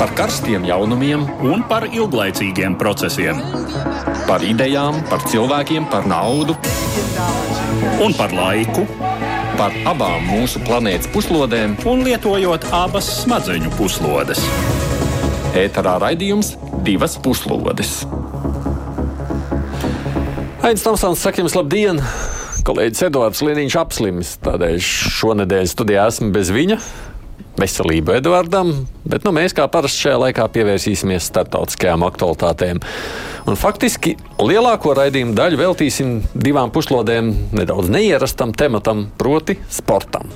par karstiem jaunumiem un par ilglaicīgiem procesiem. Par idejām, par cilvēkiem, par naudu un par laiku. Par abām mūsu planētas puslodēm, un lietojot abas smadzeņu puslodes. Ēterā raidījums divas puslodes. Aizsmeļamies, Tomsons, saka jums labdien! Kolēģis Edvards Liniņš apslimis, tādēļ šonadēļ studijā esmu bez viņa veselību Edvardam, bet nu, mēs kā parasti šajā laikā pievērsīsimies starptautiskajām aktualitātēm. Un faktiski lielāko raidījumu daļu veltīsim divām puslodēm nedaudz neierastam tematam, proti, sportam.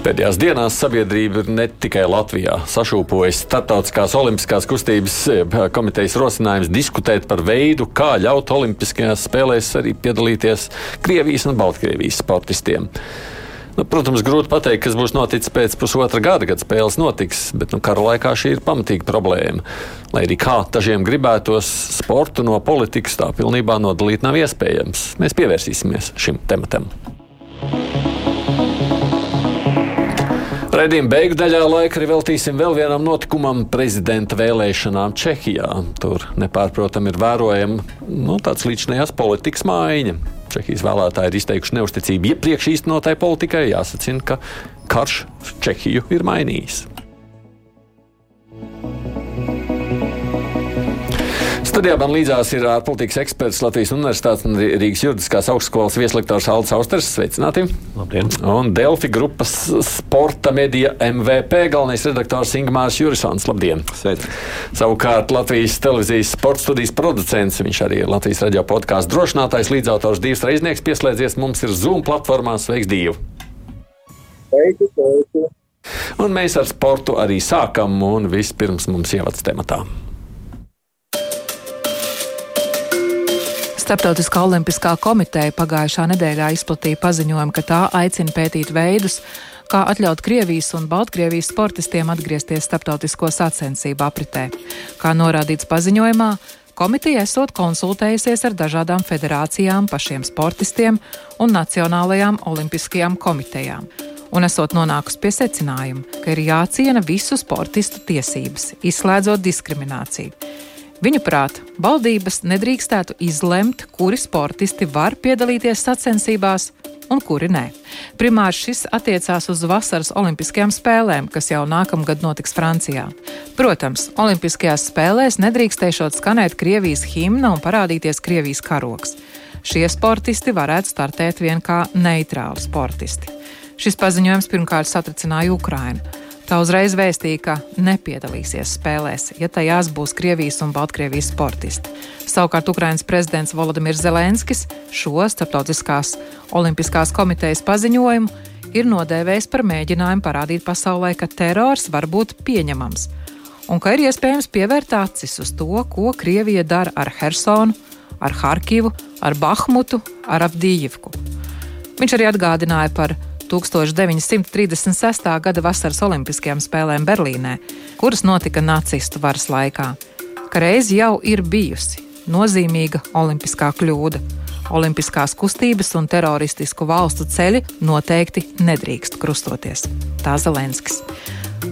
Pēdējās dienās sabiedrība ne tikai Latvijā sašūpojusi starptautiskās olimpiskās kustības eh, komitejas rosinājums diskutēt par veidu, kā ļaut Olimpiskajās spēlēs arī piedalīties Krievijas un Baltkrievijas sportistiem. Nu, protams, grūti pateikt, kas būs noticis pēc pusotra gada, kad spēles notiks, bet nu, kara laikā šī ir pamatīga problēma. Lai arī kā dažiem gribētos, sportu no politikas tā pilnībā nodalīt nav iespējams. Mēs pievērsīsimies šim tematam. Raidījuma beigu daļā laika arī veltīsim vēl vienam notikumam - prezidenta vēlēšanām Čehijā. Tur nepārprotami ir vērojama nu, tāds līdzinājās politikas maiņa. Čehijas vēlētāji ir izteikuši neusticību iepriekš īstenotai politikai. Jāsacina, ka karš Čehiju ir mainījis. Studijā man līdzās ir ārpolitikas eksperts Latvijas Universitātes un Rīgas juridiskās augstskolas vieslektors Aldis Austers. Sveicināti! Labdien! Un Delfi grupas sporta medija MVP galvenais redaktors Ingmārs Jurisons. Labdien! Sveic! Savukārt Latvijas televīzijas sporta studijas producents, viņš arī ir Latvijas radio podkāstu drošinātājs, līdzautors Dīvs Reiznieks pieslēdzies. Mums ir Zoom platformā. Sveiks, Dīvu! Sveiki, sveiki! Un mēs ar sportu arī sākam, un vispirms mums ievads tematā. Starptautiskā olimpiskā komiteja pagājušā nedēļā izplatīja paziņojumu, ka tā aicina pētīt veidus, kā atļaut Krievijas un Baltkrievijas sportistiem atgriezties starptautisko sacensību apritē. Kā norādīts paziņojumā, komiteja esot konsultējusies ar dažādām federācijām, pašiem sportistiem un Nacionālajām olimpiskajām komitejām. Un esot nonākusi pie secinājuma, ka ir jāciena visu sportistu tiesības, izslēdzot diskrimināciju. Viņuprāt, valdības nedrīkstētu izlemt, kuri sportisti var piedalīties sacensībās un kuri nē. Primāri šis attiecās uz vasaras Olimpiskajām spēlēm, kas jau nākamgad notiks Francijā. Protams, Olimpiskajās spēlēs nedrīkstēšot skanēt Krievijas himna un parādīties Krievijas karoks. Šie sportisti varētu startēt vien kā neitrāli sportisti. Šis paziņojums pirmkārt satricināja Ukrainu. Tā uzreiz vēstīja, ka nepiedalīsies spēlēs, ja tajās būs Krievijas un Baltkrievijas sportisti. Savukārt Ukrainas prezidents Volodimirs Zelenskis šo starptautiskās olimpiskās komitejas paziņojumu ir nodēvējis par mēģinājumu parādīt pasaulē, ka terors var būt pieņemams un ka ir iespējams pievērt acis uz to, ko Krievija dara ar Hersonu, ar Harkivu, ar Bahmutu, ar Abdījivku. Viņš arī atgādināja par 1936. gada vasaras Olimpiskajām spēlēm Berlīnē, kuras notika nacistu varas laikā, ka reiz jau ir bijusi nozīmīga olimpiskā kļūda. Olimpiskās kustības un teroristisku valstu ceļi noteikti nedrīkst krustoties. Tā Zelenskis.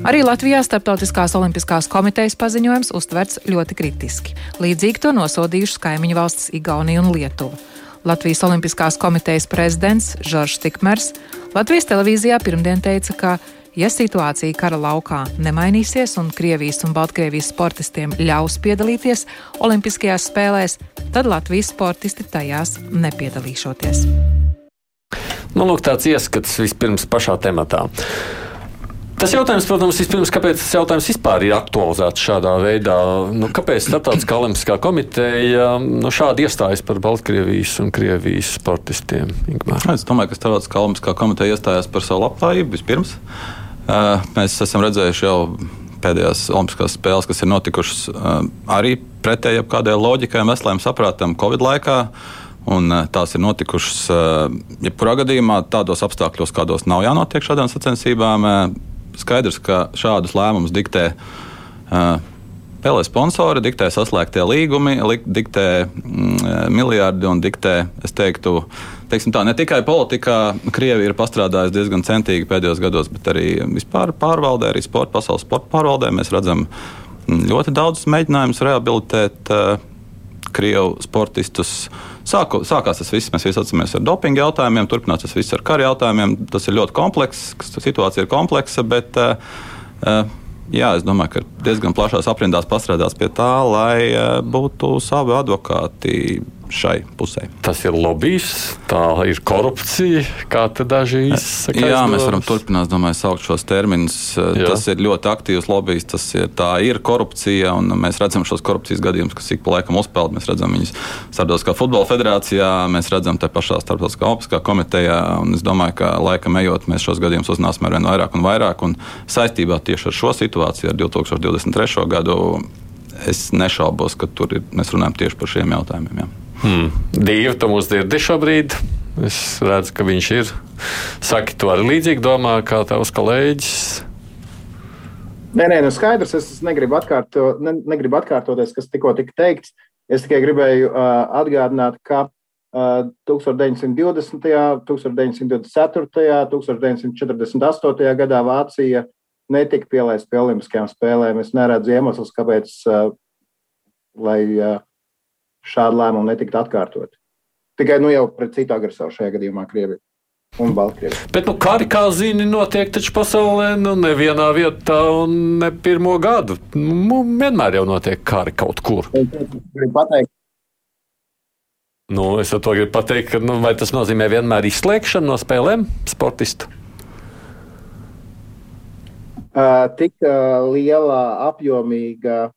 Arī Latvijā Startautiskās Olimpiskās komitejas paziņojums uztverts ļoti kritiski. Līdzīgi to nosodījušas kaimiņu valstis Igaunija un Lietuva. Latvijas Olimpiskās komitejas prezidents Žoržs Tikmers Latvijas televīzijā pirmdien teica, ka, ja situācija kara laukā nemainīsies un Krievijas un Baltkrievijas sportistiem ļaus piedalīties Olimpiskajās spēlēs, tad Latvijas sportisti tajās nepiedalīšoties. Nu, lūk, tāds ieskats vispirms pašā tematā. Tas jautājums, protams, vispirms, kāpēc tas jautājums vispār ir aktualizēts šādā veidā? Nu, kāpēc Startautiskā olimpiskā komiteja nu, šādi iestājas par Baltkrievijas un Krievijas sportistiem? Ingmār? Es domāju, ka Startautiskā olimpiskā komiteja iestājās par savu labklājību vispirms. Mēs esam redzējuši jau pēdējās Olimpiskās spēles, kas ir notikušas arī pretēji kādai loģikai veselēm saprātam Covid laikā. Un tās ir notikušas, jebkurā gadījumā, tādos apstākļos, kādos nav jānotiek šādām sacensībām skaidrs, ka šādus lēmumus diktē uh, spēlē sponsori, diktē saslēgtie līgumi, diktē mm, miljardi un diktē, es teiktu, teiksim tā, ne tikai politikā. Krievija ir pastrādājusi diezgan centīgi pēdējos gados, bet arī vispār pārvaldē, arī sporta pasaules sporta pārvaldē. Mēs redzam mm, ļoti daudz mēģinājumus rehabilitēt uh, Krievu sportistus. Sāku, sākās tas viss, mēs visi atceramies ar dopingu jautājumiem, turpinās tas viss ar kara jautājumiem. Tas ir ļoti komplekss, situācija ir kompleksa, bet uh, uh, jā, es domāju, ka diezgan plašās aprindās pastrādās pie tā, lai uh, būtu savi advokāti šai pusē. Tas ir lobbyis, tā ir korupcija, kā daži izsaka. Jā, mēs varam turpināt, domāju, saukt šos terminus. Tas ir ļoti aktīvs lobbyis, tas ir, tā ir korupcija, un mēs redzam šos korupcijas gadījumus, kas ik pa laikam uzpeld. Mēs redzam viņus Starptautiskā futbola federācijā, mēs redzam te pašā Starptautiskā olimpiskā komitejā, un es domāju, ka laikam ejot, mēs šos gadījumus uzzināsim ar vien vairāk un vairāk, un saistībā tieši ar šo situāciju, ar 2023. gadu, es nešaubos, ka tur ir, mēs runājam tieši par šiem jautājumiem. Jā. Hmm. Divi, tu mūs dzirdi šobrīd. Es redzu, ka viņš ir. Saki, tu arī līdzīgi domā, kā tavs kolēģis. Nē, nē, nu skaidrs. Es negribu, atkārto, ne, negribu atkārtoties, kas tikko tika teikts. Es tikai gribēju uh, atgādināt, ka uh, 1920., 1924., 1948. gadā Vācija netika pielaista pie Olimpiskajām spēlēm. Es neredzu iemeslus, kāpēc, uh, lai uh, šādi lēmumi netiktu atkārtot. Tikai nu, jau pret citu agresoru šajā gadījumā Krieviju. Un Baltkrievija. Bet, nu, kari, kā zini, notiek taču pasaulē, nu, nevienā vietā un ne pirmo gadu. Nu, vienmēr jau notiek kari kaut kur. Nu, es to gribu pateikt, ka, nu, vai tas nozīmē vienmēr izslēgšanu no spēlēm sportistu? Uh, tik uh, liela, apjomīga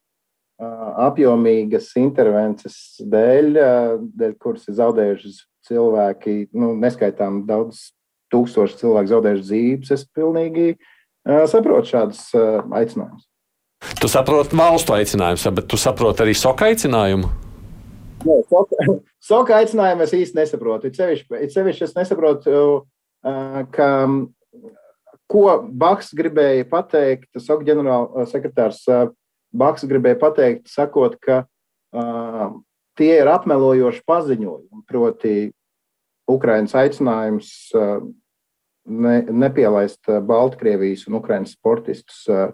apjomīgas intervences dēļ, dēļ kuras ir zaudējušas cilvēki, nu, neskaitām daudz tūkstoši cilvēku zaudējuši dzīvības, es pilnīgi saprotu šādus aicinājumus. Tu saproti valstu aicinājumus, bet tu saproti arī soka aicinājumu? Nē, soka, soka aicinājumu es īsti nesaprotu. It sevišķi es nesaprotu, ka, ko Baks gribēja pateikt, soka ģenerālsekretārs Baks gribēja pateikt, sakot, ka uh, tie ir apmelojoši paziņojumi. Proti, Ukraiņas aicinājums uh, ne, nepielaist Baltkrievijas un Ukraiņas sportistus uh,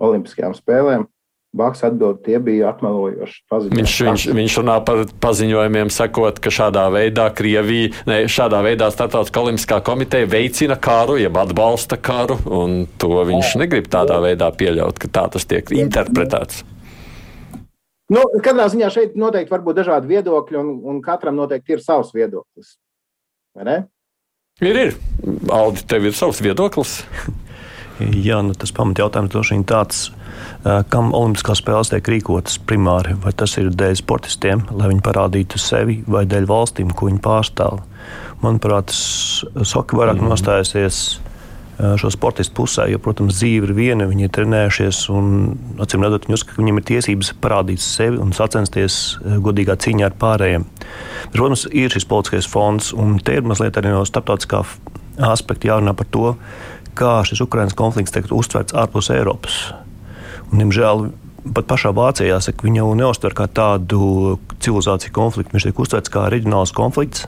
Olimpiskajām spēlēm. Baks atbild, tie bija apmelojoši paziņojumi. Viņš, viņš, viņš runā par paziņojumiem, sakot, ka šādā veidā Krievija, ne, šādā veidā Startautiskā olimpiskā komiteja veicina karu, jeb atbalsta karu, un to viņš negrib tādā veidā pieļaut, ka tā tas tiek interpretēts. Nu, katrā ziņā šeit noteikti var būt dažādi viedokļi, un, un katram noteikti ir savs viedoklis. Ir, ir. Aldi, tev ir savs viedoklis. Jā, nu, tas pamatjautājums droši vien tāds, kam Olimpiskās spēles tiek rīkotas primāri. Vai tas ir dēļ sportistiem, lai viņi parādītu sevi, vai dēļ valstīm, ko viņi pārstāv. Manuprāt, Soka vairāk mm. nostājusies šo sportistu pusē, jo, protams, dzīve ir viena, viņi ir trenējušies un, acīm redzot, viņi uzskata, ka viņiem ir tiesības parādīt sevi un sacensties godīgā cīņā ar pārējiem. Bet, protams, ir šis politiskais fonds, un te ir mazliet arī no starptautiskā aspekta jārunā par to, kā šis Ukraiņas konflikts tiek uztverts ārpus Eiropas. Diemžēl pat pašā Vācijā jāsaka, viņi jau neuztver kā tādu civilizāciju konfliktu. Viņš tiek uztverts kā reģionāls konflikts,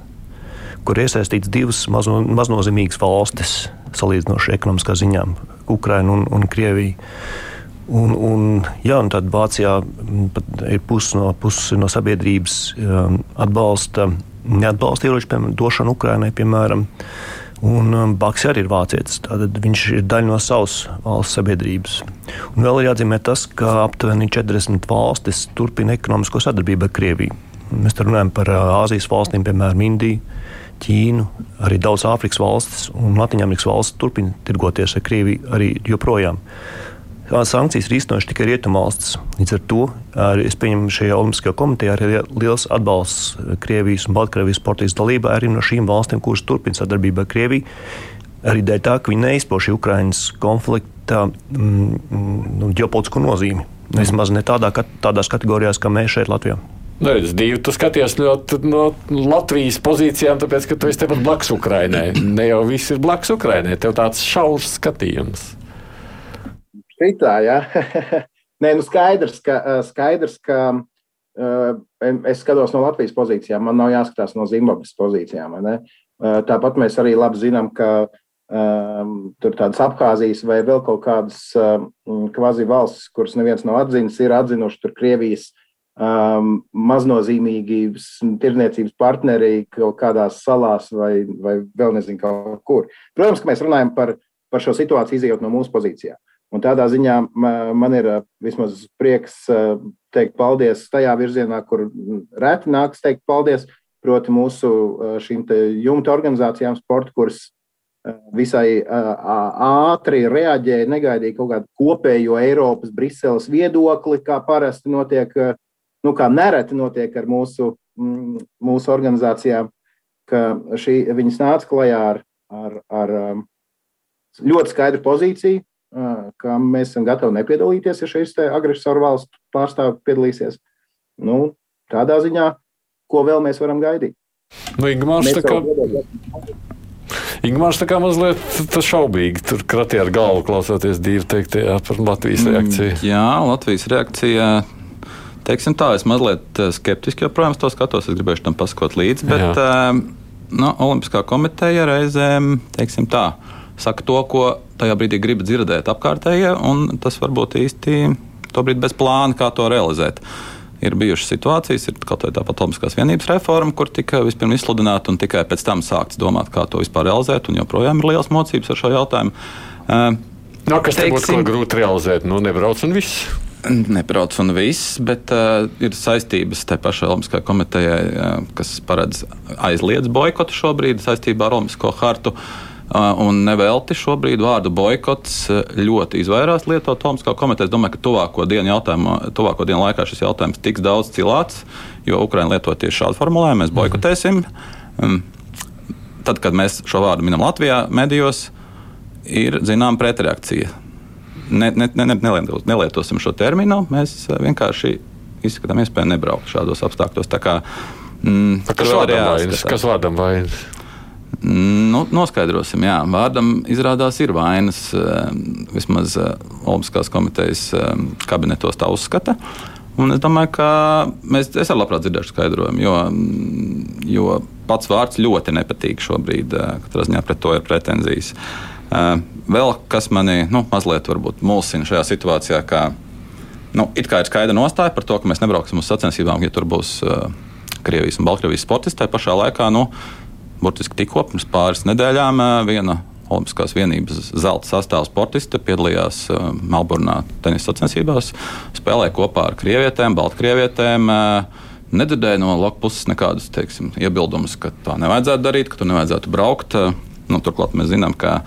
kur iesaistīts divas mazno, maznozīmīgas valstis, salīdzinoši ekonomiskā ziņā - Ukraina un, un Krievija. Un, un, jā, un tad Vācijā ir pusi no, pusi no sabiedrības um, atbalsta, neatbalsta ieroču došanu Ukrainai, piemēram. Un um, Baks arī ir vācietis. Tātad viņš ir daļa no savas valsts sabiedrības. Un vēl ir jāatzīmē tas, ka aptuveni 40 valstis turpina ekonomisko sadarbību ar Krieviju. Mēs runājam par uh, Āzijas valstīm, piemēram, Indiju, Ķīnu, arī daudz Āfrikas valstis un Latvijas valstis turpina tirgoties ar Krieviju arī joprojām sankcijas ir īstenojuši tikai rietumvalstis. Līdz ar to arī, es pieņemu, šajā Olimpiskajā komitejā ir liels atbalsts Krievijas un Baltkrievijas sportīs dalībai arī no šīm valstīm, kuras turpina sadarbību ar Krieviju. Arī dēļ tā, ka viņi neizpoši Ukraiņas konflikta mm, nu, ģeopolitisko nozīmi. Vismaz ne tādā, tādās kategorijās, kā mēs šeit Latvijā. Nu, es divu, tu skaties ļoti no Latvijas pozīcijām, tāpēc, ka tu esi tepat blakus Ukrainai. Ne jau viss ir blakus Ukrainai, tev tāds šaurs skatījums. Šitā, jā. Nē, nu skaidrs, ka, skaidrs, ka es skatos no Latvijas pozīcijām, man nav jāskatās no Zimbabves pozīcijām. Tāpat mēs arī labi zinām, ka um, tur tādas Abhāzijas vai vēl kaut kādas um, kvazi valstis, kuras neviens nav atzinis, ir atzinuši tur Krievijas um, maznozīmīgi tirdzniecības partneri kaut kādās salās vai, vai vēl nezinu, kaut kur. Protams, ka mēs runājam par, par šo situāciju izējot no mūsu pozīcijām. Un tādā ziņā man ir vismaz prieks teikt paldies tajā virzienā, kur reti nāks teikt paldies, proti mūsu šīm jumta organizācijām, sporta, kuras visai ātri reaģēja, negaidīja kaut kādu kopējo Eiropas, Briseles viedokli, kā parasti notiek, nu, kā nereti notiek ar mūsu, mūsu organizācijām, ka šī, viņas nāca klajā ar, ar, ar ļoti skaidru pozīciju, ka mēs esam gatavi nepiedalīties, ja šīs agresoru valstu pārstāvji piedalīsies. Nu, tādā ziņā, ko vēl mēs varam gaidīt? Nu, Ingmārs, tā kā... Ingūns tā kā mazliet šaubīgi tur kratīja ar galvu, klausoties divu teiktajā par Latvijas mm, reakciju. Mm, jā, Latvijas reakcija. Teiksim tā, es mazliet skeptiski joprojām to skatos. Es gribēju tam pasakot līdzi, bet jā. no, Olimpiskā komiteja reizēm, teiksim tā, saka to, ko tajā brīdī grib dzirdēt apkārtējie, un tas varbūt īsti to brīdi bez plāna, kā to realizēt. Ir bijušas situācijas, ir kaut kāda tāda Olimpiskās vienības reforma, kur tika vispirms izsludināta un tikai pēc tam sākts domāt, kā to vispār realizēt. Un joprojām ir liels mocības ar šo jautājumu. Uh, no, kas teiksim, būtu grūti realizēt? Nu, nebrauc un viss. Nebrauc un viss, bet uh, ir saistības tai pašai Olimpiskajai komitejai, uh, kas paredz aizliedz boikotu šobrīd saistībā ar Olimpisko hartu. Uh, Un nevelti šobrīd vārdu boikots ļoti izvairās lietot Tomskā komiteja. Es domāju, ka tuvāko dienu, tuvāko dienu laikā šis jautājums tiks daudz cilāts, jo Ukraina lieto tieši šādu formulējumu. Mēs boikotēsim. Tad, kad mēs šo vārdu minam Latvijā, medijos, ir zināma pretreakcija. Ne, ne, ne, nelietos, nelietosim šo terminu, mēs vienkārši izskatām iespēju nebraukt šādos apstākļos. Tā kā, mm, kas, vārdam vainas, kas vārdam vainas? Nu, noskaidrosim, jā. Vārdam izrādās ir vainas. Eh, vismaz eh, Olimpiskās komitejas eh, kabinetos tā uzskata. Un es domāju, ka mēs, es arī labprāt dzirdēšu skaidrojumu, jo, mm, jo pats vārds ļoti nepatīk šobrīd. Katrā ziņā pret to ir pretenzijas. Vēl kas mani nu, mazliet mulsina šajā situācijā, ka nu, it kā ir skaidra nostāja par to, ka mēs nebrauksim uz sacensībām, ja tur būs Krievijas un Baltkrievijas sportisti. Tā pašā laikā nu, burtiski tikko pirms pāris nedēļām viena Olimpiskās vienības zelta sastāvā sportiste piedalījās Melburnā tenisa sacensībās, spēlēja kopā ar krievietēm, baltkrievietēm. Nedzirdēju no Loka puses nekādus teiksim, iebildumus, ka tā nevajadzētu darīt, ka tur nevajadzētu braukt. Nu, turklāt mēs zinām, ka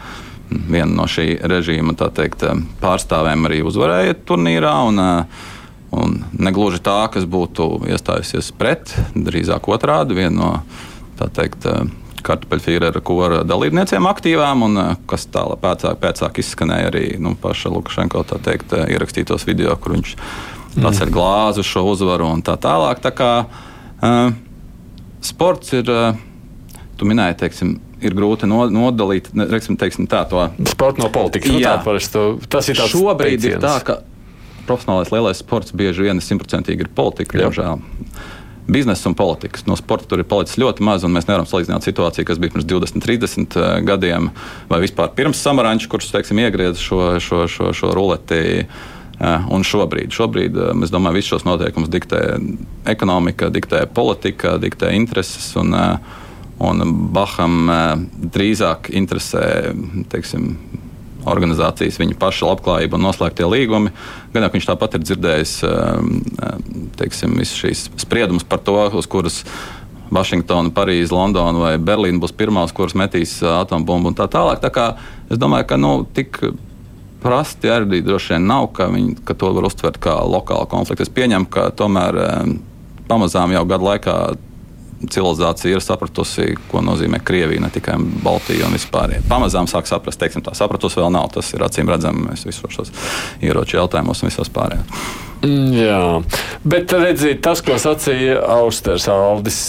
viena no šī režīma teikt, pārstāvēm arī uzvarēja turnīrā. Un, un negluži tā, kas būtu iestājusies pret, drīzāk otrādi. Viena no teikt, kartupeļfīrera kora dalībniecēm aktīvām, un kas tālāk pēcāk, pēcāk izskanēja arī nu, paša Lukašenko teikt, ierakstītos video, kur viņš paceļ mm. glāzi uz šo uzvaru un tā tālāk. Tā kā uh, sports ir, uh, tu minēji, teiksim, ir grūti nodalīt teiksim, teiksim, tā, to sporta no politikas. Nu, Jā, to, tas ir šobrīd teiciens. ir tā, ka profesionālais lielais sports bieži vien simtprocentīgi ir politika, diemžēl biznesa un politikas. No sporta tur ir palicis ļoti maz, un mēs nevaram salīdzināt situāciju, kas bija pirms 20, 30 eh, gadiem, vai vispār pirms samaranča, kurš teiksim, iegriez šo, šo, šo, šo ruleti. Eh, un šobrīd, šobrīd eh, es domāju, visus šos noteikumus diktē ekonomika, diktē politika, diktē intereses. Un, un Baham drīzāk interesē teiksim, organizācijas, viņa paša labklājība un noslēgtie līgumi. Gan jau viņš tāpat ir dzirdējis um, um, teiksim, šīs spriedumus par to, uz kuras Vašingtona, Parīze, Londona vai Berlīna būs pirmās, kuras metīs uh, atombumbu un tā tālāk. Tā kā es domāju, ka nu, tik prasti arī droši vien nav, ka, viņi, ka to var uztvert kā lokālu konfliktu. Es pieņemu, ka tomēr um, pamazām jau gadu laikā civilizācija ir sapratusi, ko nozīmē Krievija, ne tikai Baltija un vispār. Pamazām sāk saprast, teiksim, tā sapratusi vēl nav. Tas ir acīm redzami visos šos ieroču jautājumos un visos pārējos. Mm, jā, bet redziet, tas, ko sacīja Austers Aldis,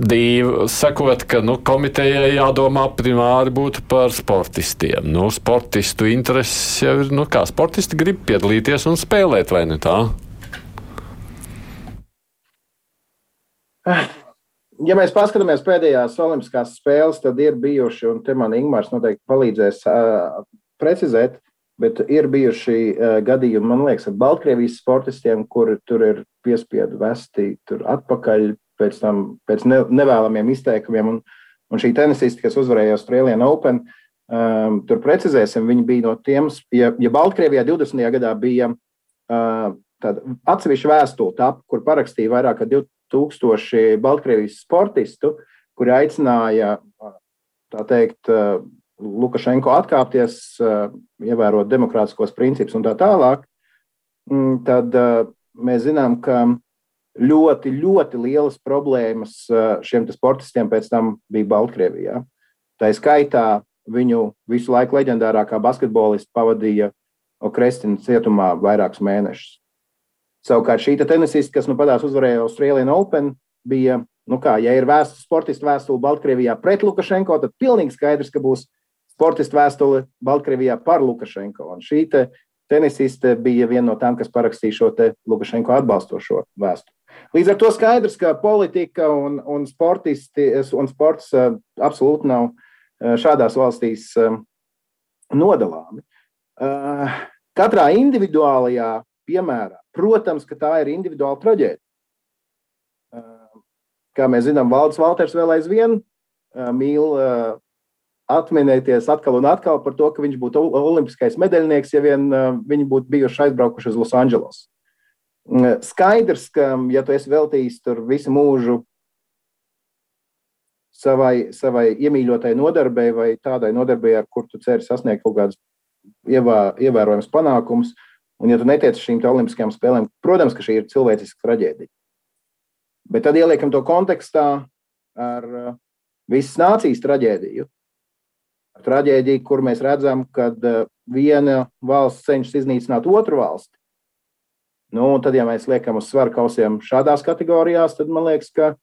divi, sakot, ka nu, komitejai jādomā primāri būtu par sportistiem. Nu, sportistu intereses jau ir, nu, kā sportisti grib piedalīties un spēlēt, vai ne tā? Ja mēs paskatāmies pēdējās Olimpiskās spēles, tad ir bijuši, un te man Ingūns noteikti palīdzēs uh, precizēt, bet ir bijuši uh, gadījumi, man liekas, ar Baltkrievijas sportistiem, kuri tur ir piespiedu vesti atpakaļ pēc tam pēc ne, nevēlamiem izteikumiem. Un, un šī tenisiste, kas uzvarēja Austrālijā Open, um, tur precizēsim, viņa bija no tiem, ja, ja Baltkrievijā 20. gadā bija uh, tāda atsevišķa vēstule, kur parakstīja vairāk kā 20 tūkstoši Baltkrievijas sportistu, kuri aicināja teikt, Lukašenko atkāpties, ievērot demokrātiskos principus un tā tālāk, mm, tad mēs zinām, ka ļoti, ļoti lielas problēmas šiem sportistiem pēc tam bija Baltkrievijā. Tā skaitā viņu visu laiku leģendārākā basketbolista pavadīja Okrestina cietumā vairākus mēnešus. Savukārt šī tenisiste, kas nu padās uzvarēja Austrālijā Open, bija, nu kā, ja ir vēsture, sportistu vēstule Baltkrievijā pret Lukašenko, tad pilnīgi skaidrs, ka būs sportistu vēstule Baltkrievijā par Lukašenko. Un šī te tenisiste bija viena no tām, kas parakstīja šo Lukašenko atbalstošo vēstuli. Līdz ar to skaidrs, ka politika un, un, sportisti, un sports uh, absolūti nav uh, šādās valstīs uh, nodalāmi. Katrā individuālajā piemērā. Protams, ka tā ir individuāla traģēdija. Kā mēs zinām, Valdis Valters vēl aizvien mīl atminēties atkal un atkal par to, ka viņš būtu olimpiskais medaļnieks, ja vien viņi būtu bijuši aizbraukuši uz Losandželos. Skaidrs, ka, ja tu esi veltījis tur visu mūžu savai, savai iemīļotai nodarbei vai tādai nodarbei, ar kur tu ceri sasniegt kaut kādus ievā, ievērojamus panākumus, Un, ja tu netiec uz šīm olimpiskajām spēlēm, protams, ka šī ir cilvēciska traģēdija. Bet tad ieliekam to kontekstā ar uh, visas nācijas traģēdiju. Traģēdija, kur mēs redzam, ka uh, viena valsts cenšas iznīcināt otru valsti. Nu, tad, ja mēs liekam uz svaru kausiem šādās kategorijās, tad man liekas, ka,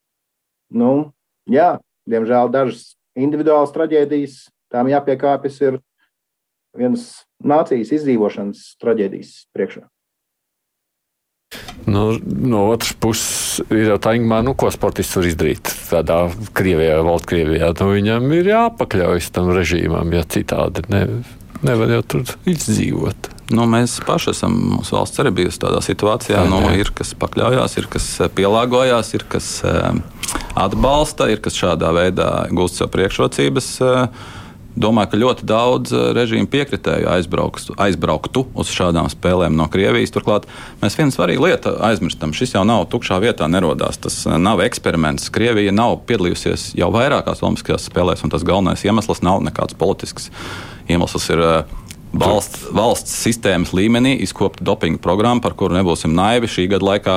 nu, jā, diemžēl dažas individuālas traģēdijas, tām jāpiekāpjas ir vienas nācijas izdzīvošanas traģēdijas priekšā. Nu, no otras puses, ir jau tā līnija, nu, ko sportists var izdarīt tādā Krievijā, Baltkrievijā. Nu, viņam ir jāpakļaujas tam režīmam, ja citādi ne, nevar jau tur izdzīvot. Nu, mēs paši esam, mūsu valsts arī bijusi tādā situācijā. Jā, nu. Ir kas pakļaujās, ir kas eh, pielāgojās, ir kas eh, atbalsta, ir kas šādā veidā gūst sev priekšrocības. Uh, Domāju, ka ļoti daudz eh, režīmu piekritēju aizbrauktu, aizbrauktu uz šādām spēlēm no Krievijas. Turklāt mēs vienu svarīgu lietu aizmirstam. Šis jau nav tukšā vietā, nerodās. Tas eh, nav eksperiments. Krievija nav piedalījusies jau vairākās Olimpiskajās spēlēs, un tas galvenais iemesls nav nekāds politisks iemesls. Ir, eh, Valsts, valsts sistēmas līmenī izkopta dopinga programma, par kuru nebūsim naivi šī gada laikā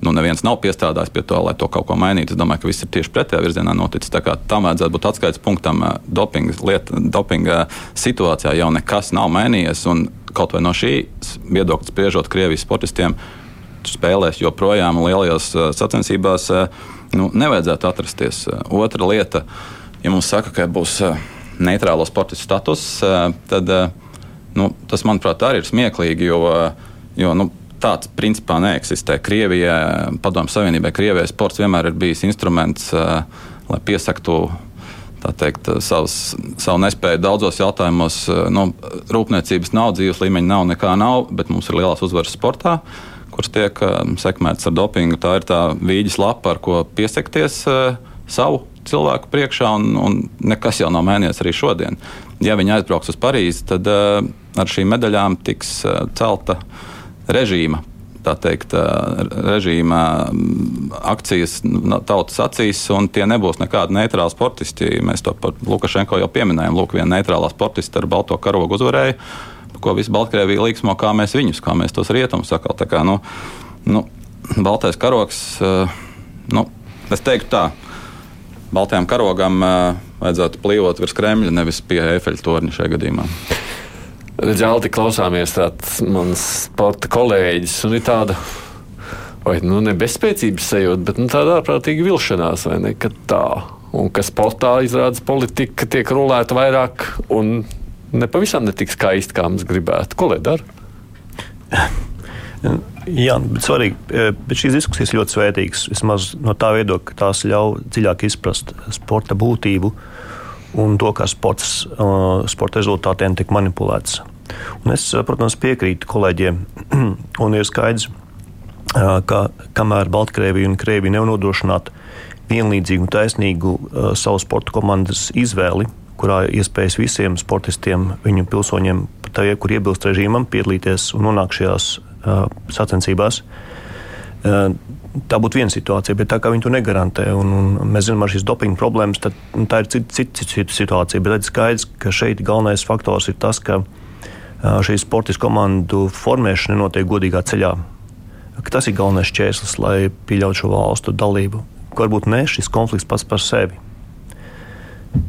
nu, neviens nav piestrādājis pie tā, lai to kaut ko mainītu. Es domāju, ka viss ir tieši pretējā virzienā noticis. Tam vajadzētu būt atskaites punktam. Dopinga, lieta, dopinga situācijā jau nekas nav mainījies. Kaut vai no šīs viedokļa spriežot, Krievijas sportistiem spēlēs joprojām lielajās sacensībās nu, nevajadzētu atrasties. Otra lieta, ja mums saka, ka būs neitrālo sportistu status, tad nu, tas, manuprāt, arī ir smieklīgi. Jo, jo nu, tāds principā neeksistē. Krievijā, Padomju Savienībai, Krievijai sports vienmēr ir bijis instruments, uh, lai piesaktu teikt, savus, savu nespēju daudzos jautājumos. Uh, nu, rūpniecības nav, dzīves līmeņa nav, nekā nav, bet mums ir lielās uzvaras sportā, kuras tiek uh, sekmētas ar dopingu. Tā ir tā vīģis lapa, ar ko piesakties savu cilvēku priekšā, un, un nekas jau nav mainījies arī šodien. Ja viņi aizbrauks uz Parīzi, tad ar šīm medaļām tiks celta režīma tā teikt, režīma akcijas tautas acīs, un tie nebūs nekādi neitrāli sportisti. Mēs to par Lukašenko jau pieminējām. Lūk, viena neitrālā sportista ar balto karogu uzvarēja, ko visa Baltkrievija līksmo, kā mēs viņus, kā mēs tos rietumus sakām. Tā kā, nu, nu, baltais karogs, nu, es teiktu tā. Baltajam karogam vajadzētu plīvot virs Kremļa, nevis pie Eifeļa torņa šajā gadījumā. Zelti klausāmies tāds mans sporta kolēģis, un ir tāda, vai nu ne bezspēcības sajūta, bet nu, tāda ārprātīga vilšanās, vai ne, ka tā. Un kas sportā izrādās politika, tiek rulēta vairāk un nepavisam netik skaisti, kā mums gribētu. Ko lai dara? Jā, bet svarīgi, e, bet šīs diskusijas ļoti svētīgas. Vismaz no tā viedokļa, ka tās ļauj dziļāk izprast sporta būtību un to, kā sports, sporta rezultātiem tiek manipulēts. Un es, protams, piekrītu kolēģiem, un ir skaidrs, ka kamēr Baltkrievija un Krievija nevar nodrošināt vienlīdzīgu un taisnīgu savu sporta komandas izvēli, kurā iespējas visiem sportistiem, viņu pilsoņiem, tie, kur iebilst režīmam, piedalīties un nonākt šajās sacensībās. Tā būtu viena situācija, bet tā kā viņi to negarantē, un, un mēs zinām, ar šīs dopinga problēmas, tad nu, tā ir cita, cita, cita situācija. Bet ir skaidrs, ka šeit galvenais faktors ir tas, ka šī sportistu komandu formēšana nenotiek godīgā ceļā. Tas ir galvenais čēslis, lai pieļautu šo valstu dalību. Varbūt ne šis konflikts pats par sevi.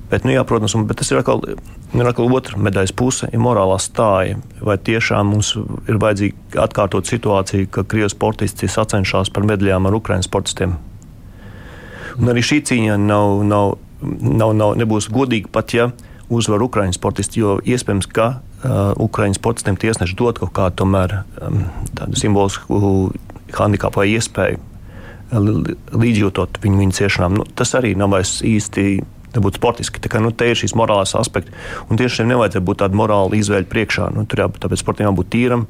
Bet, nu, jā, protams, un, bet tas ir atkal, ir atkal otra medaļas puse, ir morālā stāja. Vai tiešām mums ir vajadzīga atkārtot situāciju, ka Krievijas sportisti sacenšas par medaļām ar Ukraiņas sportistiem? Un arī šī cīņa nav, nav, nav, nav, nebūs godīga pat, ja uzvar Ukraiņas sportisti, jo iespējams, ka uh, Ukraiņas sportistiem tiesneši dod kaut kādu tomēr um, tādu simbolisku handikapu vai iespēju līdzjūtot viņu, viņu ciešanām. Nu, tas arī nav vairs īsti nebūtu sportiski. Tā kā, nu, te ir šīs morālās aspekti. Un tieši šiem nevajadzētu būt tāda morāla izvēle priekšā. Nu, tur jābūt sportam jābūt tīram.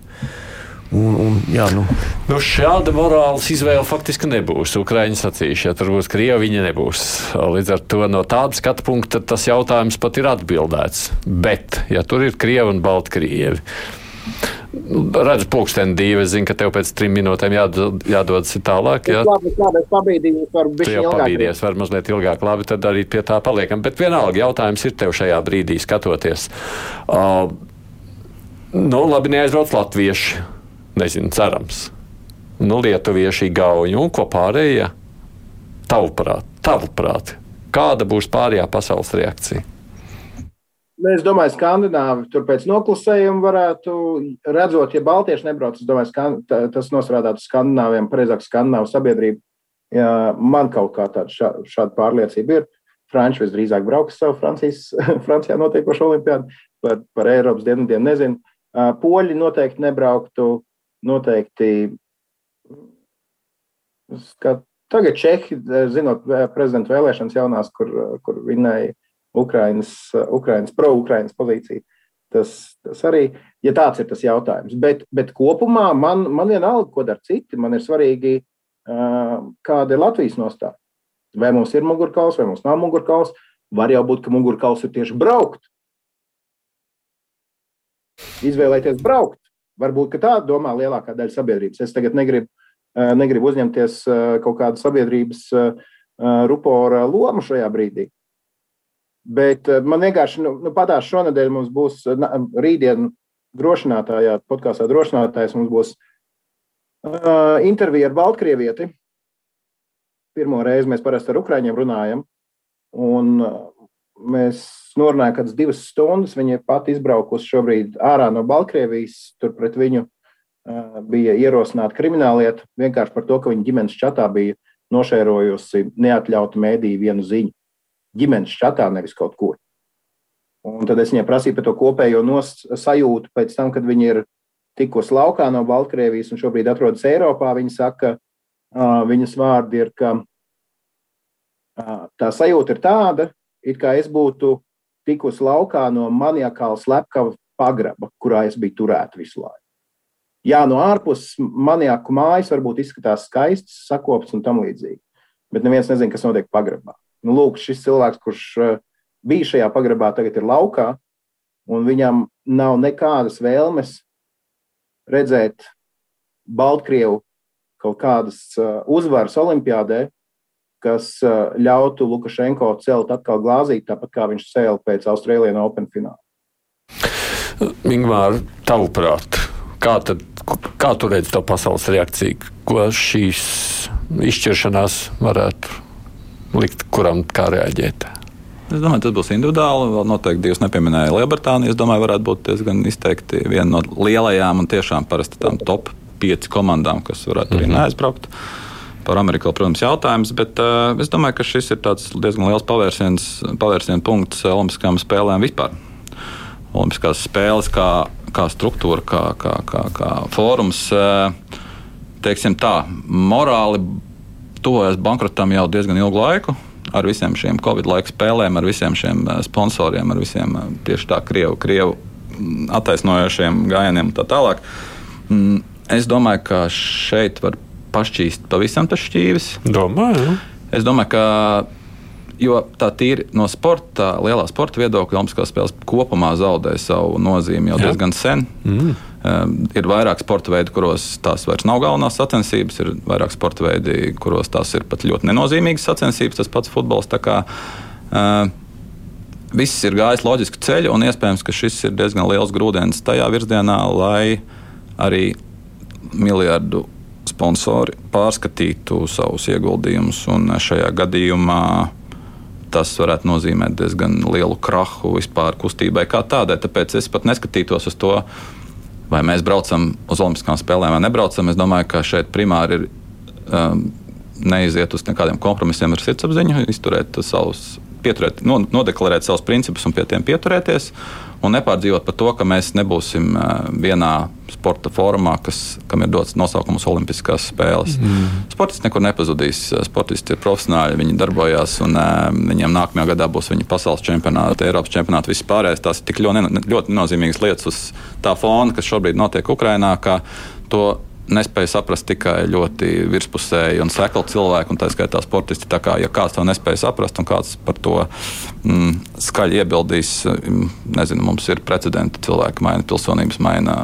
Un, un, jā, nu. Nu, šāda morāles izvēle faktiski nebūs. Ukraiņas sacījuši, ja tur būs Krievija, viņa nebūs. Līdz ar to no tāda skatu punkta tas jautājums pat ir atbildēts. Bet, ja tur ir Krievi un Baltkrievi, Redzu, pulksteni divi. Es zinu, ka tev pēc trim minūtēm jādod, jādodas tālāk. Jā, labi, labi, es pabīdījos, varbūt tu jau pabīdies, var mazliet ilgāk. Labi, tad arī pie tā paliekam. Bet vienalga jautājums ir tev šajā brīdī skatoties. Uh, nu, labi, neaizbrauc latvieši. Nezinu, cerams. Nu, lietuvieši, gauņi un ko pārējie. Tavuprāt, tavuprāt, kāda būs pārējā pasaules reakcija? Nu, es domāju, ka skandināvi tur pēc noklusējuma varētu, redzot, ja baltieši nebrauc, es domāju, ka tas nostrādātu skandināviem, precīzāk, skandināvu sabiedrību. Ja man kaut kā tāda šā, šāda pārliecība ir. Franči visdrīzāk brauks savu Francijas, Francijā notiekošo olimpiādu, par, par Eiropas dienvidiem nezinu. Poļi noteikti nebrauktu, noteikti. Tagad Čehi, zinot prezidenta vēlēšanas jaunās, kur, kur viņai Ukrainas, Ukrainas pro-Ukrainas pozīciju. Tas, tas arī, ja tāds ir tas jautājums. Bet, bet kopumā man, man vienalga, ko dara citi. Man ir svarīgi, kāda ir Latvijas nostāja. Vai mums ir mugurkauls, vai mums nav mugurkauls. Var jau būt, ka mugurkauls ir tieši braukt. Izvēlēties braukt. Varbūt tā domā lielākā daļa sabiedrības. Es tagad negribu, negribu uzņemties kaut kādu sabiedrības rupora lomu šajā brīdī. Bet eh, man vienkārši nu, nu, patās šonadēļ mums būs eh, rītdien drošinātājā, podkāstā drošinātājs mums būs uh, intervija ar Baltkrievieti. Pirmo reizi mēs parasti ar Ukraiņiem runājam. Un mēs norunājām, ka tas divas stundas viņa pati izbraukusi šobrīd ārā no Baltkrievijas. Tur pret viņu uh, bija ierosināta krimināllieta vienkārši par to, ka viņa ģimenes čatā bija nošērojusi neatļautu mēdīju vienu ziņu ģimenes čatā, nevis kaut kur. Un tad es viņai prasīju par to kopējo sajūtu pēc tam, kad viņi ir tikusi laukā no Baltkrievijas un šobrīd atrodas Eiropā. Viņa saka, viņas vārdi ir, ka tā sajūta ir tāda, it kā es būtu tikusi laukā no maniakāla slepkava pagraba, kurā es biju turēta visu laiku. Jā, no ārpuses maniaku mājas varbūt izskatās skaists, sakopts un tam līdzīgi. Bet neviens nezina, kas notiek pagrabā nu, lūk, šis cilvēks, kurš eh, bija šajā pagrabā, tagad ir laukā, un viņam nav nekādas vēlmes redzēt Baltkrievu kaut kādas eh, uzvaras olimpiādē, kas ļautu Lukašenko celt atkal glāzīt, tāpat kā viņš cēla pēc Austrālijas Open fināla. Ingūna, tavuprāt, kā, tad, kā tu redzi to pasaules reakciju, ko šīs izšķiršanās varētu likt, kuram kā reaģēt? Es domāju, tas būs individuāli. Vēl noteikti divas nepieminēja Lielbritānija. Es domāju, varētu būt diezgan izteikti viena no lielajām un tiešām parasti tām top 5 komandām, kas varētu arī mm -hmm. neaizbraukt. Par Ameriku, protams, jautājums, bet uh, es domāju, ka šis ir diezgan liels pavērsiens, pavērsiens punkts Olimpiskajām spēlēm vispār. Olimpiskās spēles kā, kā struktūra, kā, kā, kā, kā fórums, uh, teiksim tā, morāli tuvojas bankrotam jau diezgan ilgu laiku ar visiem šiem Covid laika spēlēm, ar visiem šiem eh, sponsoriem, ar visiem eh, tieši tā Krievu, Krievu mm, attaisnojošiem gājieniem un tā tālāk. Mm, es domāju, ka šeit var pašķīst pavisam tas šķīvis. Domāju. Es domāju, ka Jo tā tīri no sporta, lielā sporta viedokļa, Olimpiskās spēles kopumā zaudēja savu nozīmi jau Jā. diezgan sen. Mm. Um, ir vairāk sporta veidi, kuros tās vairs nav galvenās sacensības, ir vairāk sporta veidi, kuros tās ir pat ļoti nenozīmīgas sacensības, tas pats futbols. Kā, uh, viss ir gājis loģisku ceļu, un iespējams, ka šis ir diezgan liels grūdienis tajā virzienā, lai arī miljardu sponsori pārskatītu savus ieguldījumus. Šajā gadījumā tas varētu nozīmēt diezgan lielu krahu vispār kustībai kā tādai. Tāpēc es pat neskatītos uz to, vai mēs braucam uz Olimpiskām spēlēm vai nebraucam. Es domāju, ka šeit primāri ir um, neiziet uz nekādiem kompromisiem ar sirdsapziņu, izturēt savus, pieturēt, nodeklarēt savus principus un pie tiem pieturēties un nepārdzīvot par to, ka mēs nebūsim vienā sporta formā, kas, kam ir dots nosaukums Olimpiskās spēles. Mm. Sportisti nekur nepazudīs. Sportisti ir profesionāļi, viņi darbojas, un viņiem nākamajā gadā būs viņa pasaules čempionāti, Eiropas čempionāti, viss pārējais. Tās ir tik ļoti, ļoti nozīmīgas lietas uz tā fona, kas šobrīd notiek Ukrajinā, ka to nespēja saprast tikai ļoti virspusēji un sekli cilvēki, un tā skaitā sportisti. Tā kā, ja kāds to nespēja saprast un kāds par to mm, skaļi iebildīs, mm, nezinu, mums ir precedenti. Cilvēki maina pilsonības, maina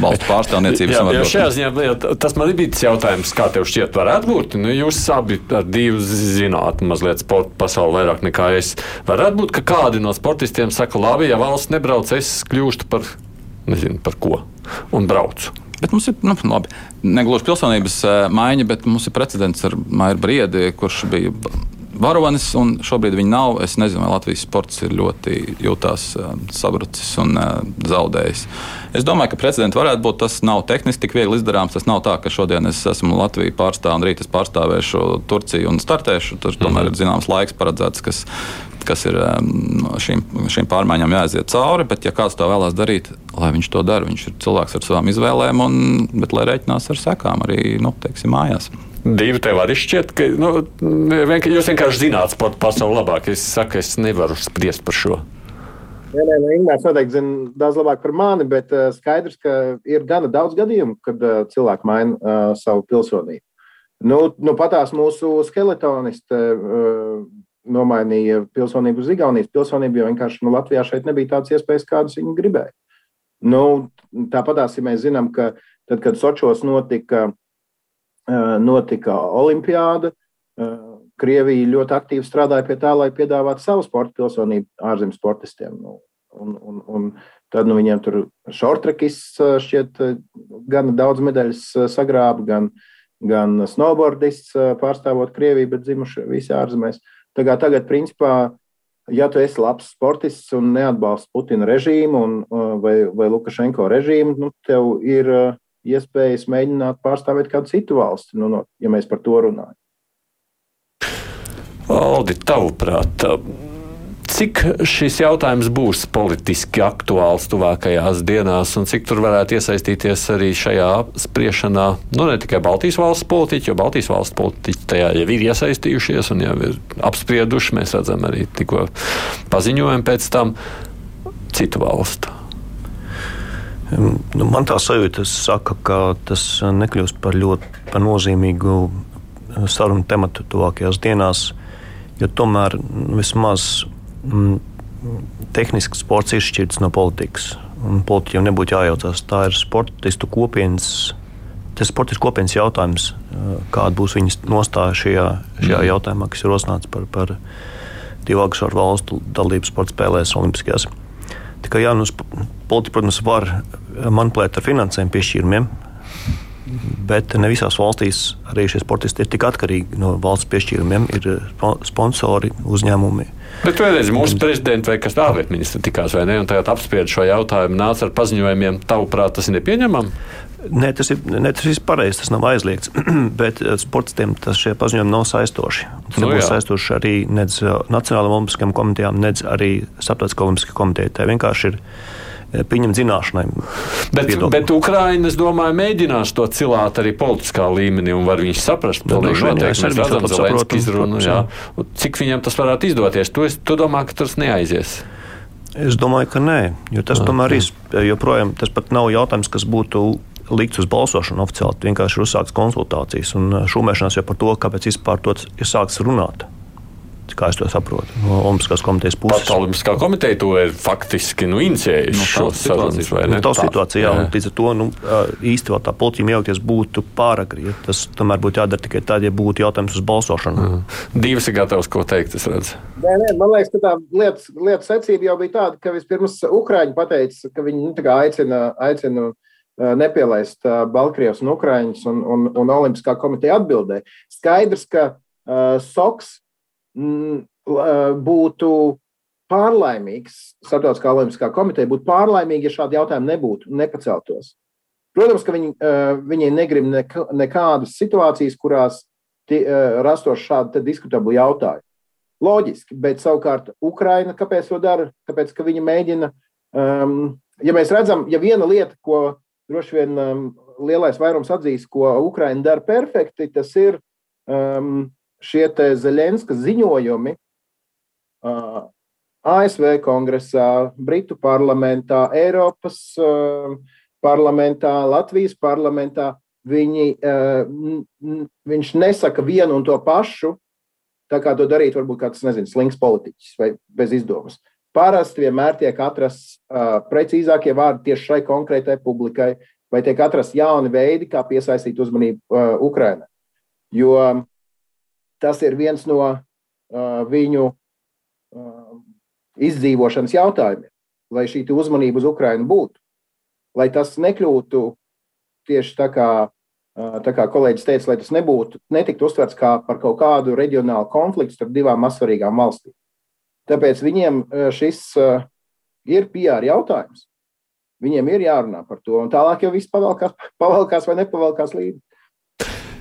valsts pārstāvniecības. jā, jā, šajā ziņā tas man bija tas jautājums, kā tev šķiet, varētu būt. Nu, jūs abi ar divu zināt, mazliet sporta pasauli vairāk nekā es. Varētu būt, ka kādi no sportistiem saka, labi, ja valsts nebrauc, es kļūstu par, nezinu, par ko un braucu. Bet mums ir nu, labi, negluži pilsonības eh, maiņa, bet mums ir precedents ar Maiju Briedi, kurš bija varonis, un šobrīd viņa nav. Es nezinu, vai Latvijas sports ir ļoti jūtās uh, sabrucis un uh, zaudējis. Es domāju, ka precedents varētu būt. Tas nav tehniski tik viegli izdarāms. Tas nav tā, ka šodien es esmu Latvijas pārstāvis un rīt es pārstāvēšu Turciju un startēšu. Tur tomēr ir zināms laiks paredzēts, kas kas ir šīm, šīm pārmaiņām jāaiziet cauri. Bet, ja kāds to vēlās darīt, lai viņš to dara, viņš ir cilvēks ar savām izvēlēm, un, bet lai rēķinās ar sekām arī nu, teiksim, mājās. Divi tev arī šķiet, ka nu, vienkār, jūs vienkārši zināt sporta pasauli labāk. Es saku, es nevaru spriest par šo. Jā, nē, nē, Ingūns noteikti zina daudz labāk par mani, bet uh, skaidrs, ka ir gana daudz gadījumu, kad uh, cilvēki maina uh, savu pilsonību. Nu, nu, patās mūsu skeletoniste uh, nomainīja pilsonību uz Igaunijas pilsonību, jo vienkārši nu, Latvijā šeit nebija tādas iespējas, kādas viņi gribēja. Nu, Tāpatās, ja mēs zinām, ka tad, kad Sočos notika, notika Olimpiāda, Krievija ļoti aktīvi strādāja pie tā, lai piedāvātu savu sporta pilsonību ārzemju sportistiem. Nu, un, un, un tad nu, viņiem tur šortrekis šķiet gan daudz medaļas sagrāba, gan, gan snowboardists pārstāvot Krieviju, bet dzimuši visi ārzemēs. Uh, Tagad, tagad principā, ja tu esi labs sportists un neatbalsti Putina režīmu un, uh, vai, vai Lukašenko režīmu, nu, tev ir uh, iespējas mēģināt pārstāvēt kādu citu valsti, nu, no, ja mēs par to runājam. Aldi, tavuprāt, Cik šis jautājums būs politiski aktuāls tuvākajās dienās, un cik tur varētu iesaistīties arī šajā spriešanā nu, ne tikai Baltijas valsts politiķi, jo Baltijas valsts politiķi tajā jau ir iesaistījušies un jau ir apsprieduši. Mēs redzam arī tikko paziņojumu pēc tam citu valstu. Nu, man tā sajūta saka, ka tas nekļūs par ļoti par nozīmīgu sarunu tematu tuvākajās dienās, jo tomēr vismaz tehniski sports ir šķirts no politikas. Politiķiem nebūtu jājaucās. Tā ir sportistu kopienas. Tas ir sportistu kopienas jautājums, kāda būs viņas nostāja šajā, šajā mm. jautājumā, kas ir rosināts par, par divu agresoru valstu dalību sporta spēlēs Olimpiskajās. Tā kā, jā, nu, politiķi, protams, var manipulēt ar finansēm piešķīrumiem, Bet ne visās valstīs arī šie sportisti ir tik atkarīgi no valsts piešķīrumiem. Ir sponsori, uzņēmumi. Bet vienreiz mūsu prezidents vai kas ārlietu ministrs tikās vai ne, un tagad apspried šo jautājumu, nāca ar paziņojumiem, tavuprāt, tas ir nepieņemami? Nē, tas ir, ne, tas ir pareizi, tas nav aizliegts. Bet eh, sportistiem tas šie paziņojumi nav saistoši. Tas nu, nebūs saistoši arī eh, Nacionālajām olimpiskajām komitejām, nedz arī Starptautiskajai olimpiskajai komitejai. Tā vienkārši ir eh, pieņemt zināšanai. Bet, viedokli. bet Ukraiņa, es domāju, mēģinās to cilāt arī politiskā līmenī, un var viņš saprast, to noteikti. Mēs redzam, Zelenski izrunu, jā. Cik viņam tas varētu izdoties? Tu, tu domā, ka tas neaizies? Es domāju, ka nē, jo tas tomēr ir joprojām tas pat nav jautājums, kas būtu likts uz balsošanu oficiāli. Vienkārši ir uzsāktas konsultācijas un uh, šūmēšanās jau par to, kāpēc vispār to ir sākts runāt. Kā es to saprotu no Olimpiskās komitejas puses. Pat Olimpiskā komiteja to ir faktiski nu, inicijējusi. Nu, šo situāciju, vai ne? Nu, tā situācija, jā, līdz ar to nu, īsti vēl tā policija iejaukties būtu pāragri. Ja tas tomēr būtu jādara tikai tad, ja būtu jautājums uz balsošanu. Mm. Divas ir gatavas, ko teikt, es redzu. Nē, nē, man liekas, ka tā lietas, lietas secība jau bija tāda, ka vispirms Ukrāņi pateica, ka viņi nu, aicina, aicina nepielaist Baltkrievas un Ukraiņas, un, un, un Olimpiskā komiteja atbildēja. Skaidrs, ka uh, SOKS būtu pārlaimīgs, Startautiskā Olimpiskā komiteja būtu pārlaimīga, ja šādi jautājumi nebūtu nepaceltos. Protams, ka viņi, uh, viņi negrib nekādas situācijas, kurās uh, rastos šādi diskutabli jautājumi. Loģiski, bet savukārt Ukraina, kāpēc to dara? Tāpēc, ka viņi mēģina, um, ja mēs redzam, ja viena lieta, ko droši vien um, lielais vairums atzīs, ko Ukraiņa dara perfekti, tas ir um, šie Zelenska ziņojumi uh, ASV kongresā, Britu parlamentā, Eiropas uh, parlamentā, Latvijas parlamentā. Viņi, uh, viņš nesaka vienu un to pašu, tā kā to darīt varbūt kāds, nezinu, slings politiķis vai bez izdomas. Parasti vienmēr tiek atrasts uh, precīzākie vārdi tieši šai konkrētai publikai, vai tiek atrasts jauni veidi, kā piesaistīt uzmanību uh, Ukraiņai. Jo tas ir viens no uh, viņu uh, izdzīvošanas jautājumiem, lai šī uzmanība uz Ukraiņu būtu. Lai tas nekļūtu tieši tā kā, uh, tā kā kolēģis teica, lai tas nebūtu, netiktu uztverts kā par kaut kādu reģionālu konfliktu starp divām mazsvarīgām valstīm. Tāpēc viņiem šis eh, ir PR jautājums. Viņiem ir jārunā par to, un tālāk jau viss pavalkās, pavalkās vai nepavalkās līdzi.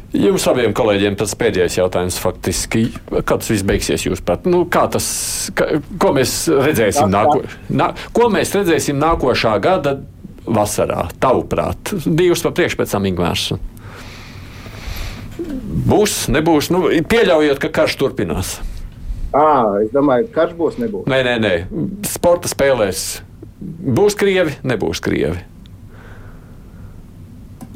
Jums abiem kolēģiem tas pēdējais jautājums faktiski. Kad tas viss beigsies, jūs prāt? Nu, kā tas, ka, ko mēs redzēsim, nāko, nā, ko mēs redzēsim nākošā gada vasarā, tavuprāt? Divas pa priekš pēc tam Ingvērs. Būs, nebūs, nu, pieļaujot, ka karš turpinās. À, es domāju, ka karš būs, nebūs. Nē, nē, nē. Sporta spēlēs būs krievi, nebūs krievi.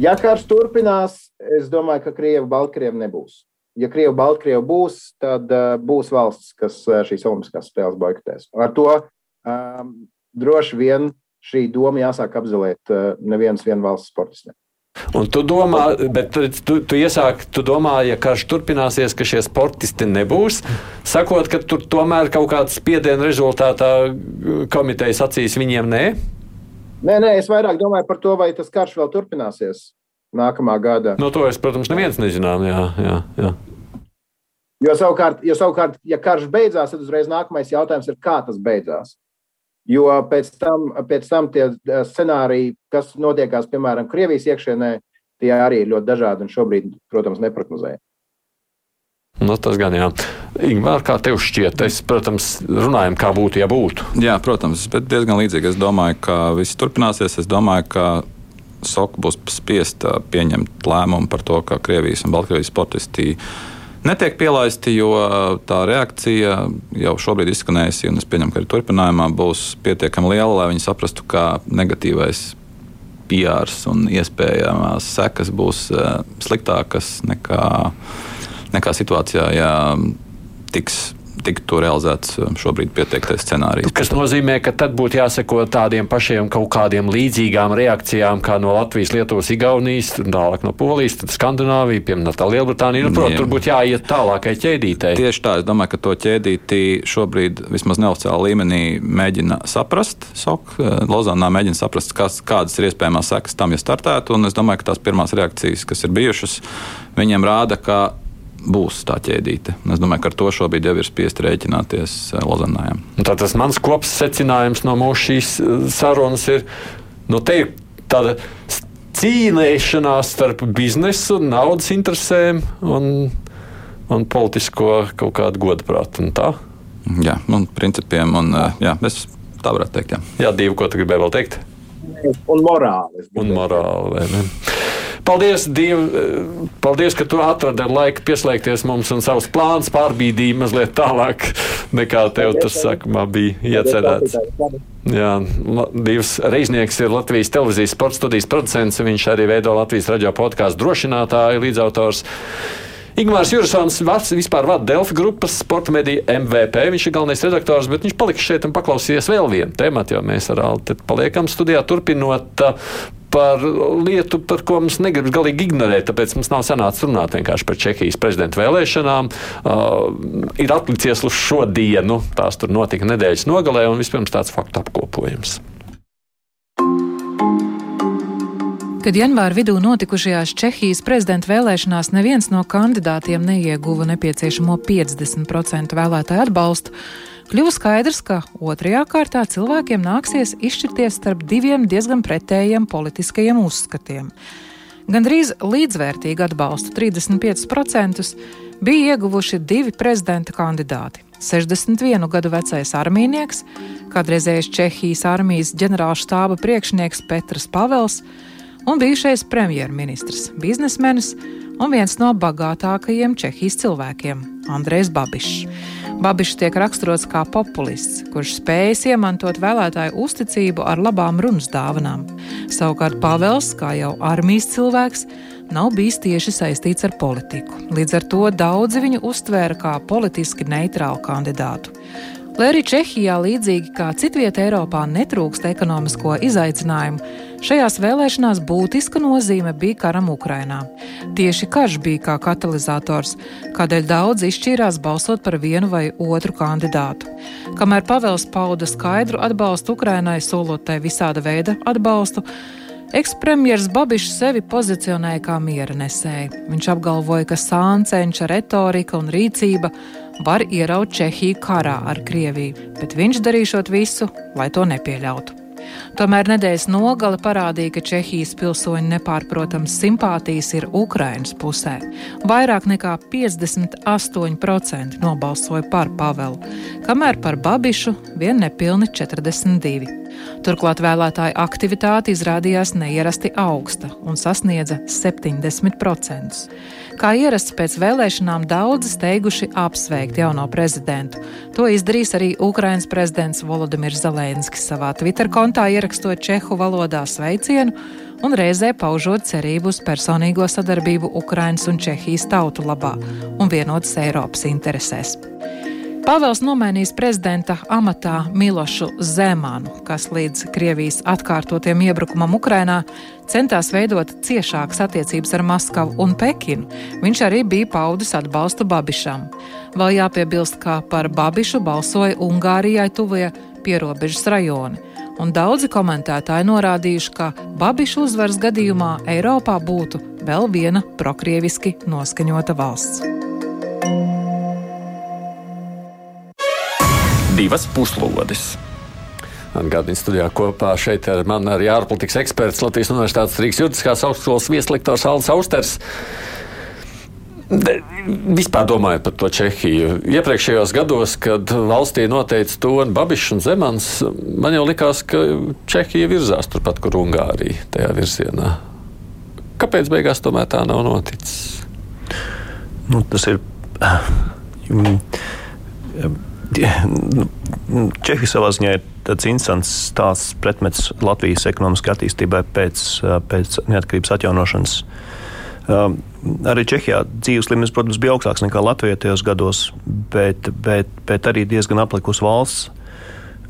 Ja karš turpinās, es domāju, ka krievi, baltkrievi nebūs. Ja krievi, baltkrievi būs, tad uh, būs valsts, kas uh, šīs olimpiskās spēles boikotēs. Ar to um, droši vien šī doma jāsāk apzelēt uh, nevienas valsts sportistiem. Un tu domā, bet tu, tu iesāki, tu domā, ja karš turpināsies, ka šie sportisti nebūs, sakot, ka tur tomēr kaut kāds spiediena rezultātā komitejas acīs viņiem nē? Nē, nē, es vairāk domāju par to, vai tas karš vēl turpināsies nākamā gada. No to es, protams, neviens nezinām. Jā, jā, jā. Jo savukārt, jo savukārt, ja karš beidzās, tad uzreiz nākamais jautājums ir, kā tas beidzās. Jo pēc tam, pēc tam tie eh, scenāriji, kas notiekās, piemēram, Krievijas iekšienē, tie arī ir ļoti dažādi un šobrīd, protams, neprognozējami. Nu, tas gan jā. Ingūna, kā tev šķiet, es, protams, runājam, kā būtu, ja būtu. Jā, protams, bet diezgan līdzīgi. Es domāju, ka viss turpināsies. Es domāju, ka Soka būs spiesta pieņemt lēmumu par to, ka Krievijas un Baltkrievijas sportisti netiek pielaisti, jo tā reakcija jau šobrīd izskanējusi, un es pieņemu, ka arī turpinājumā būs pietiekami liela, lai viņi saprastu, ka negatīvais PR un iespējamās sekas būs sliktākas nekā, nekā situācijā, ja tiks tiktu realizēts šobrīd pieteiktais scenārijs. Tas nozīmē, ka tad būtu jāseko tādiem pašiem kaut kādiem līdzīgām reakcijām kā no Latvijas, Lietuvas, Igaunijas, tālāk no Polijas, tad Skandināvija, piemēram, Lielbritānija. Nu, protams, tur būtu jāiet tālākai ķēdītei. Tieši tā, es domāju, ka to ķēdīti šobrīd vismaz neoficiālā līmenī mēģina saprast. SOK Lozānā mēģina saprast, kas, kādas ir iespējamās sekas tam, ja startētu. Un es domāju, ka tās pirmās reakcijas, kas ir bijušas, viņiem rāda, ka būs tā ķēdīte. Es domāju, ka ar to šobrīd jau ir spiest rēķināties eh, Lozanājām. Tā tas mans kopsacinājums no mūsu šīs eh, sarunas ir, nu, te ir tāda cīnīšanās starp biznesu, naudas interesēm un, un politisko kaut kādu godprātu. Jā, un principiem, un eh, jā, es tā varētu teikt. Jā, jā divi, ko tu gribēji vēl teikt? Un morāli. Un morāli? Paldies, Diev, paldies, ka tu atradi laiku pieslēgties mums un savus plānus pārbīdīji mazliet tālāk nekā tev tas sākumā bija iecerēts. Jā, divs reiznieks ir Latvijas televīzijas sporta studijas producents. Viņš arī veido Latvijas radio podkāstu drošinātāju līdzautors. Ingūns Jursons vispār vada Delfa grupas sporta mediju MVP. Viņš ir galvenais redaktors, bet viņš paliks šeit un paklausīsies vēl vienu tēmu, jo mēs ar Alti paliekam studijā, turpinot par lietu, par ko mums negribas galīgi ignorēt. Tāpēc mums nav sanācis runāt vienkārši par Čehijas prezidenta vēlēšanām. Uh, ir atlicies uz šodienu, tās tur notika nedēļas nogalē, un vispirms tāds faktu apkopojums. Kad janvāra vidū notikušajās Čehijas prezidenta vēlēšanās neviens no kandidātiem neieguva nepieciešamo 50% vēlētāju atbalstu, Kļuva skaidrs, ka otrajā kārtā cilvēkiem nāksies izšķirties starp diviem diezgan pretējiem politiskajiem uzskatiem. Gandrīz līdzvērtīgu atbalstu 35% bija ieguvuši divi prezidenta kandidāti. 61 gadu vecais armijnieks, kādreizējais Čehijas armijas ģenerālštāba priekšnieks Petrs Pavels un bijušais premjerministrs, biznesmenis un viens no bagātākajiem Čehijas cilvēkiem - Andrejs Babišs. Babišs tiek raksturots kā populists, kurš spējas iemantot vēlētāju uzticību ar labām runas dāvanām. Savukārt Pāvels, kā jau armijas cilvēks, nav bijis tieši saistīts ar politiku. Līdz ar to daudzi viņu uztvēra kā politiski neitrālu kandidātu. Lai arī Čehijā, līdzīgi kā citvietā Eiropā, netrūkst ekonomisko izaicinājumu, šajās vēlēšanās būtiska nozīme bija karam Ukrainā. Tieši karš bija kā katalizators, kādēļ daudz izšķīrās balsot par vienu vai otru kandidātu. Kamēr Pavels pauda skaidru atbalstu Ukrainai, solot tai visāda veida atbalstu, Ekspremjeras Babišs sevi pozicionēja kā miera nesēju. Viņš apgalvoja, ka sāncenča retorika un rīcība var ieraut Čehiju karā ar Krieviju, bet viņš darīšot visu, lai to nepieļautu. Tomēr nedēļas nogale parādīja, ka Čehijas pilsoņu nepārprotams simpātijas ir Ukrainas pusē. Vairāk nekā 58% nobalsoja par Pavelu, kamēr par Babišu vien nepilni 42%. Turklāt vēlētāju aktivitāte izrādījās neierasti augsta un sasniedza 70%. Kā ierasts pēc vēlēšanām, daudzi steiguši apsveikt jauno prezidentu. To izdarīs arī Ukrainas prezidents Volodimirs Zelenskis savā Twitter kontā ierakstot čehu valodā sveicienu un reizē paužot cerību uz personīgo sadarbību Ukrainas un Čehijas tautu labā un vienotas Eiropas interesēs. Pāvils nomainīs prezidenta amatā Milošu Zemanu, kas līdz Krievijas atkārtotiem iebrukumam Ukrainā centās veidot ciešākas attiecības ar Maskavu un Pekinu. Viņš arī bija paudis atbalstu Babišam. Vēl jāpiebilst, ka par Babišu balsoja Ungārijai tuvie pierobežas rajoni. Un daudzi komentētāji norādījuši, ka Babišu uzvaras gadījumā Eiropā būtu vēl viena prokrieviski noskaņota valsts. Divas puslodes. Atgādījums studijā kopā šeit ar mani arī ārpolitikas eksperts Latvijas Universitātes Rīgas juridiskās augstskolas vieslektors Alans Austers. De, vispār domājot par to Čehiju. Iepriekšējos gados, kad valstī noteica to un Babišs un Zemans, man jau likās, ka Čehija virzās turpat, kur Ungārija tajā virzienā. Kāpēc beigās tomēr tā nav noticis? Nu, tas ir. Um, Nu, Čehija savā ziņā ir tāds interesants stāsts pretmets Latvijas ekonomiskai attīstībai pēc, pēc neatkarības atjaunošanas. Um, arī Čehijā dzīves līmenis, protams, bija augstāks nekā Latvijā tajos gados, bet, bet, bet arī diezgan aplikusi valsts.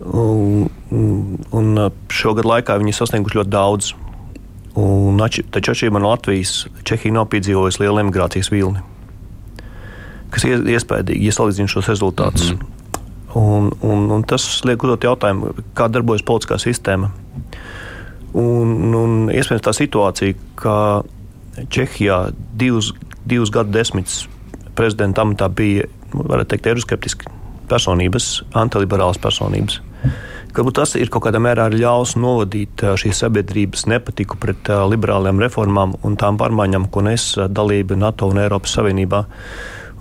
Un, un šogad laikā viņi sasnieguši ļoti daudz. Un, taču atšķirībā no Latvijas, Čehija nav piedzīvojusi lielu emigrācijas vilni, kas ir iespējīgi, ja salīdzinām šos rezultātus. Mm -hmm. Un, un, un tas liek uzdot jautājumu, kā darbojas politiskā sistēma. Un, un iespējams tā situācija, ka Čehijā divus, divus gadu desmitus prezidenta amatā bija, nu, varētu teikt, eiroskeptiski personības, antiliberālas personības. Varbūt tas ir kaut kādā mērā ļaus novadīt šīs sabiedrības nepatiku pret liberālajām reformām un tām pārmaiņām, ko nes dalība NATO un Eiropas Savienībā.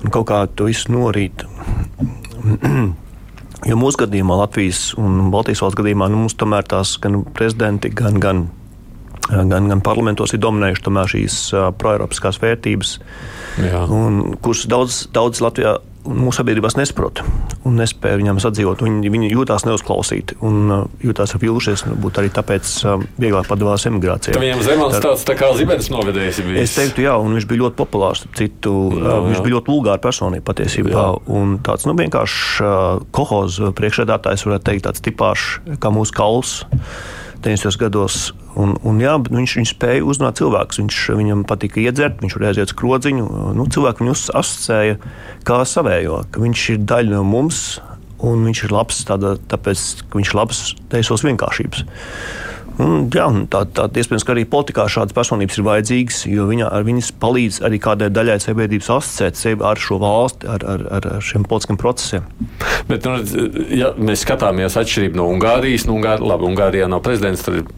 Un kaut kā to visu norīt. Jo mūsu gadījumā, Latvijas un Baltijas valsts gadījumā, nu, mums tomēr tās gan prezidenti, gan, gan, gan, gan parlamentos ir dominējušas šīs uh, proeiropiskās vērtības, un, kuras daudz, daudz Latvijā mūsu sabiedrībās nesaprot un nespēja viņam sadzīvot. Viņi, viņi jūtas neuzklausīti un uh, jūtas vilšies. Varbūt arī tāpēc uh, vieglāk padavās emigrācijai. Viņam zemāks tā, tāds tā kā zibenis novedējis. Es teiktu, jā, un viņš bija ļoti populārs. Citu, uh, jā. Viņš bija ļoti vulgāra personība patiesībā. Jā. Un tāds nu, vienkārši kohoz priekšredātājs, varētu teikt, tāds tipāšs kā mūsu kauls. 90. gados. Un, un jā, viņš, viņš spēja uzrunāt cilvēkus. Viņš, viņam patika iedzert, viņš varēja aiziet uz krodziņu. Nu, cilvēki viņu asociēja kā savējo, ka viņš ir daļa no mums. Un viņš ir labs tādā, tāpēc, ka viņš ir labs teisos vienkāršības. Un, jā, tā, tā iespējams, ka arī politikā šādas personības ir vajadzīgas, jo viņa, viņas palīdz arī kādai daļai sabiedrības asociēt sevi ar šo valsti, ar, ar, ar šiem politiskiem procesiem. Bet, nu, ja mēs skatāmies atšķirību no Ungārijas, nu, Ungār, labi, Ungārijā nav prezidents, tad ir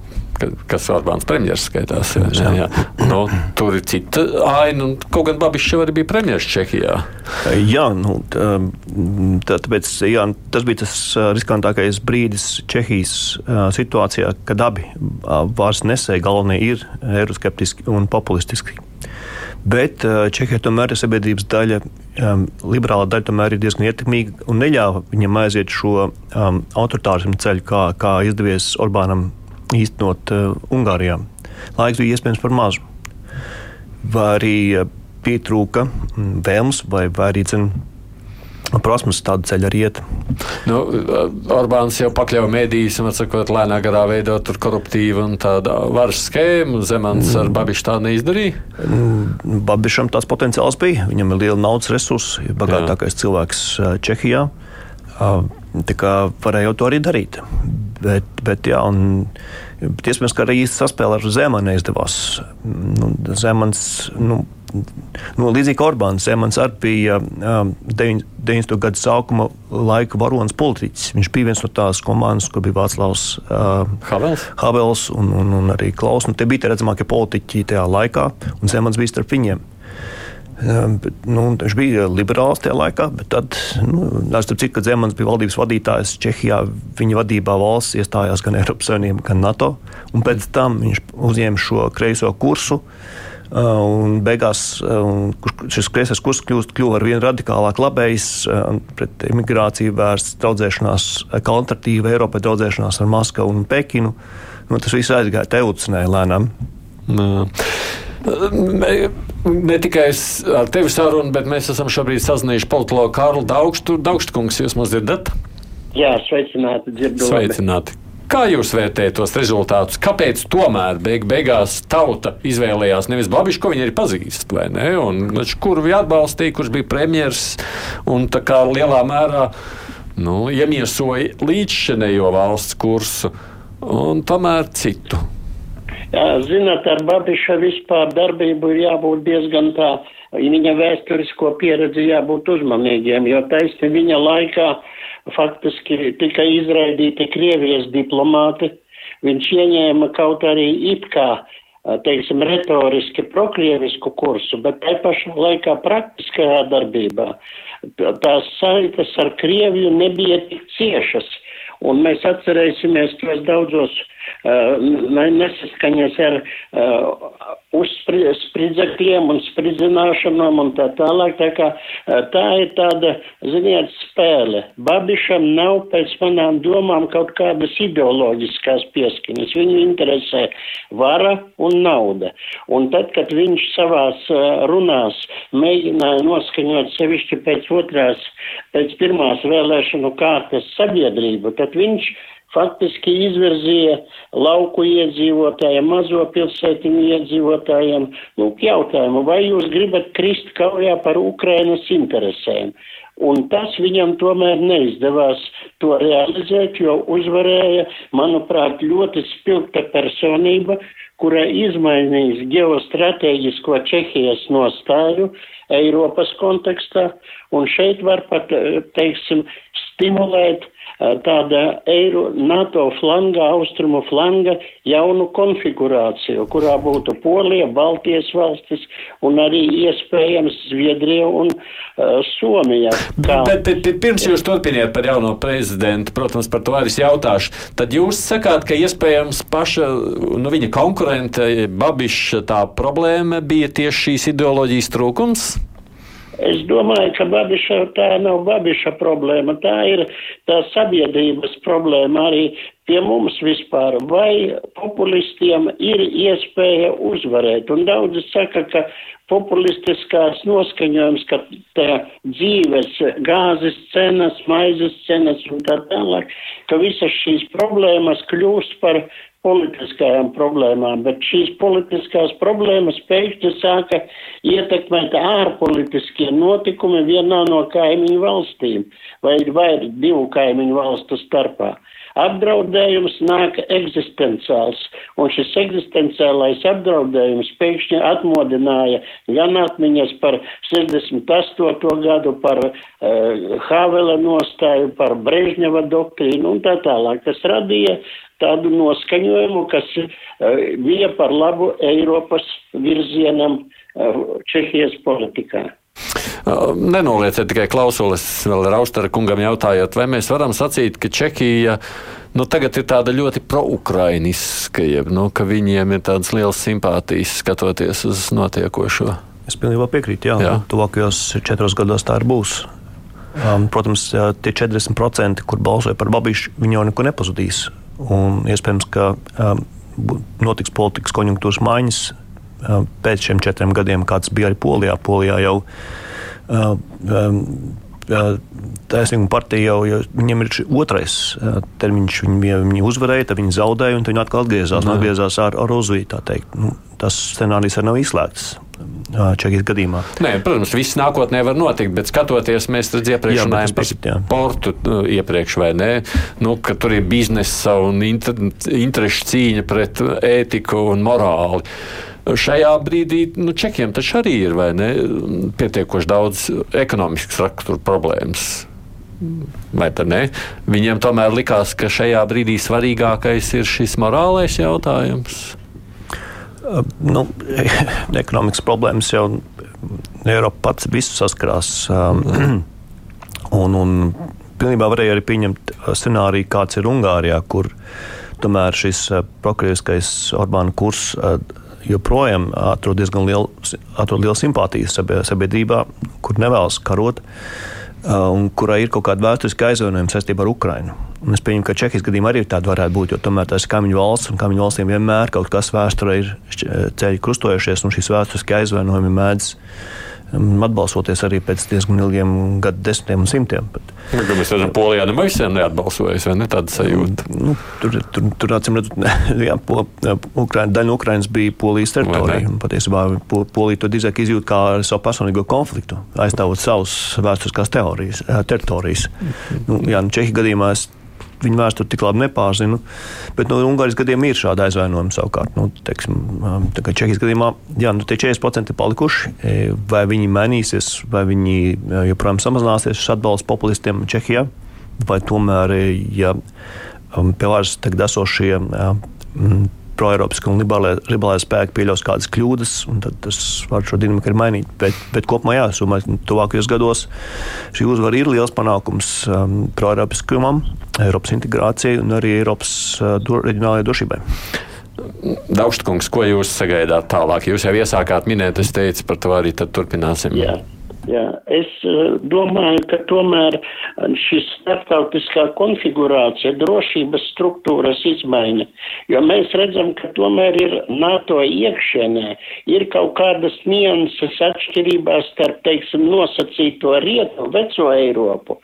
kas Orbāns premjerministrs skaitās. Jā, jā, jā. Nu, tur ir cita aina, un kaut gan Babišs arī bija premjerministrs Čehijā. Jā, nu, tā, tāpēc jā, tas bija tas riskantākais brīdis Čehijas situācijā, kad abi vārds nesēji galvenie ir eiroskeptiski un populistiski. Bet Čehijā tomēr ir sabiedrības daļa, um, liberāla daļa tomēr ir diezgan ietekmīga un neļāva viņam aiziet šo um, autoritārismu ceļu, kā, kā izdevies Orbānam īstenot uh, Ungārijā. Laiks bija iespējams par mazu. Vai arī uh, pietrūka mm, vēlmes, vai, vai arī zin, prasmes tādu ceļu arī iet. Nu, Orbāns jau pakļāva mēdījus, un, atsakot, lēnā garā veidot koruptīvu un tādu varas schēmu. Zemants ar mm. Babišu tā neizdarīja? Mm, Babišam tāds potenciāls bija. Viņam ir liela naudas resursi, bagātākais Jā. cilvēks uh, Čehijā. Tā kā varēja to arī darīt. Bet, bet jā, un iespējams, ka arī īsti saspēle ar Zemanu neizdevās. Nu, Zemans, nu, nu, līdzīgi kā Orbāns, Zemans arī bija um, 90. gadu sākuma laika varonis politiķis. Viņš bija viens no tās komandas, kur bija Vāclavs uh, Havels, Havels un, un, un arī Klaus. Nu, tie bija tie redzamākie politiķi tajā laikā, un Zemans bija starp viņiem. Bet, nu, viņš bija liberāls tajā laikā, bet tad, nu, starp citu, kad Zemans bija valdības vadītājs Čehijā, viņa vadībā valsts iestājās gan Eiropas Savienība, gan NATO. Pēc tam viņš uzņēma šo kreiso kursu. Un beigās un šis kreisais kurs kļūst, ar vien radikālāk labējs, pret imigrāciju vērsts, draudzēšanās, kontratīva Eiropai draudzēšanās ar Maskavu un Pekinu. Nu, tas viss aizgāja, te ucinēja lēnām. Nā ne tikai ar tevi sarunu, bet mēs esam šobrīd sazinājuši politologu Kārlu Daugstu. Daugstkungs, jūs mums dzirdat? Jā, sveicināti, dzirdu. Sveicināti. Kā jūs vērtējat tos rezultātus? Kāpēc tomēr beig beigās tauta izvēlējās nevis Babišu, ko viņi arī pazīst, vai ne? Un, kuru viņi atbalstīja, kurš bija premjers un tā kā lielā mērā nu, iemiesoja līdzšinējo valsts kursu un tomēr citu. Zināt, ar Babiša vispār darbību ir jābūt diezgan tā, viņa vēsturisko pieredzi jābūt uzmanīgiem, jo taisni viņa laikā faktiski tika izraidīti Krievijas diplomāti. Viņš ieņēma kaut arī it kā, teiksim, retoriski prokrievisku kursu, bet tai pašā laikā praktiskajā darbībā tās saites ar Krieviju nebija tik ciešas. Un mēs atcerēsimies tos daudzos nesaskaņas ar uh, uz spridzekļiem un spridzināšanām un tā tālāk. Tā, kā, tā ir tāda, ziniet, spēle. Babišam nav pēc manām domām kaut kādas ideoloģiskās pieskaņas. Viņu interesē vara un nauda. Un tad, kad viņš savās runās mēģināja noskaņot sevišķi pēc otrās, pēc pirmās vēlēšanu kārtas sabiedrību, tad viņš faktiski izvirzīja lauku iedzīvotājiem, mazo pilsētiņu iedzīvotājiem, lūk, jautājumu, vai jūs gribat krist kaujā par Ukrainas interesēm? Un tas viņam tomēr neizdevās to realizēt, jo uzvarēja, manuprāt, ļoti spilgta personība, kura izmainīs ģeostrateģisko Čehijas nostāju Eiropas kontekstā, un šeit var pat, teiksim, stimulēt tāda Eiro, NATO flanga, austrumu flanga jaunu konfigurāciju, kurā būtu Polija, Baltijas valstis un arī iespējams Zviedrija un uh, Somija. Kā... Bet, bet, bet pirms jūs turpiniet par jauno prezidentu, protams, par to arī jautāšu, tad jūs sakāt, ka iespējams paša, nu, viņa konkurente Babiša tā problēma bija tieši šīs ideoloģijas trūkums? Es domāju, ka Babiša, tā nav Babiša problēma, tā ir tā sabiedrības problēma arī pie mums vispār. Vai populistiem ir iespēja uzvarēt? Un daudzi saka, ka populistiskās noskaņojums, ka tā dzīves, gāzes cenas, maizes cenas un tā tālāk, ka visas šīs problēmas kļūst par politiskajām problēmām, bet šīs politiskās problēmas pēkšņi sāka ietekmēt ārpolitiskie notikumi vienā no kaimiņu valstīm vai, vai divu kaimiņu valstu starpā. Apdraudējums nāk eksistenciāls, un šis eksistenciālais apdraudējums pēkšņi atmodināja gan atmiņas par 68. gadu, par uh, Havela nostāju, par Brežņeva doktrīnu un tā tālāk. Tas radīja tādu noskaņojumu, kas uh, bija par labu Eiropas virzienam uh, Čehijas politikā. Nenolieciet tikai klausulis, vēl Raustara kungam jautājot, vai mēs varam sacīt, ka Čehija nu, tagad ir tāda ļoti pro-ukrainiska, jeb nu, ka viņiem ir tādas lielas simpātijas skatoties uz notiekošo. Es pilnībā piekrītu, jā, jā. tuvākajos četros gados tā ir būs. Um, protams, tie 40%, kur balsoja par Babišu, viņi jau neko nepazudīs. Un iespējams, ka um, notiks politikas konjunktūras maiņas um, pēc šiem četriem gadiem, kāds bija arī Polijā. Polijā jau Taisnīguma partija jau, jau viņiem ir otrais termiņš. Viņi, viņi uzvarēja, tad viņi zaudēja, un viņi atkal atgriezās, atgriezās ar, ar uzvītu. Nu, tas scenārijs arī nav izslēgts. Čehijas gadījumā. Nē, protams, viss nākotnē var notikt, bet skatoties, mēs iepriekš runājām par sportu iepriekš, vai ne? Nu, ka tur ir biznesa un inter, interešu cīņa pret ētiku un morāli šajā brīdī nu, čekiem taču arī ir ne, pietiekoši daudz ekonomiskas rakstura problēmas. Vai tā ne? Viņiem tomēr likās, ka šajā brīdī svarīgākais ir šis morālais jautājums. Nu, ekonomikas problēmas jau Eiropa pats visu saskarās. Um, un, un pilnībā varēja arī pieņemt scenāriju, kāds ir Ungārijā, kur tomēr šis prokrieviskais Orbāna kurs joprojām atrod diezgan lielu, atrod lielu simpātiju sabiedrībā, kur nevēlas karot. Un kurai ir kaut kāda vēsturiska aizvainojuma saistībā ar Ukrajinu. Es pieņemu, ka Čehijas gadījumā arī tāda varētu būt, jo tomēr tas ir kaimiņu valsts, un kaimiņu valstīm vienmēr kaut kas vēsturē ir ceļi krustojušies, un šīs vēsturiskie aizvainojumi mēdz uh, atbalsoties arī pēc diezgan ilgiem gadu desmitiem un simtiem. Bet, nu, mēs redzam, Polijā nemaz neatbalsojas, vai ne tāda sajūta? Nu, tur, tur, tur acīm redzot, jā, po, Ukraina, daļa no Ukrainas bija Polijas teritorija. Patiesībā Polija to drīzāk izjūt kā savu personīgo konfliktu, aizstāvot savus vēsturiskās teorijas, teritorijas. Mm. Nu, jā, nu, Čehija gadījumā es viņu vēsturi tik labi nepārzinu. Bet no nu, Ungārijas gadiem ir šāda aizvainojuma savukārt. Nu, teiksim, um, Čehijas gadījumā jā, nu, tie 40% ir palikuši. E, vai viņi mainīsies, vai viņi e, joprojām samazināsies šis atbalsts populistiem Čehijā, vai tomēr, e, ja um, pie varas tagad esošie proeiropiskie un liberālai spēki pieļaus kādas kļūdas, tad tas var šo dinamiku arī mainīt. Bet, bet kopumā, jā, domāju, ka tuvākajos gados šī uzvara ir liels panākums um, proeiropiskumam, Eiropas integrācijai un arī Eiropas uh, do, reģionālajai drošībai. Daugstkungs, ko jūs sagaidāt tālāk? Jūs jau iesākāt minēt, es teicu, par to arī turpināsim. Jā. Jā, es uh, domāju, ka tomēr šis starptautiskā konfigurācija, drošības struktūras izmaiņa, jo mēs redzam, ka tomēr ir NATO iekšienē, ir kaut kādas nianses atšķirībās starp, teiksim, nosacīto rietu, veco Eiropu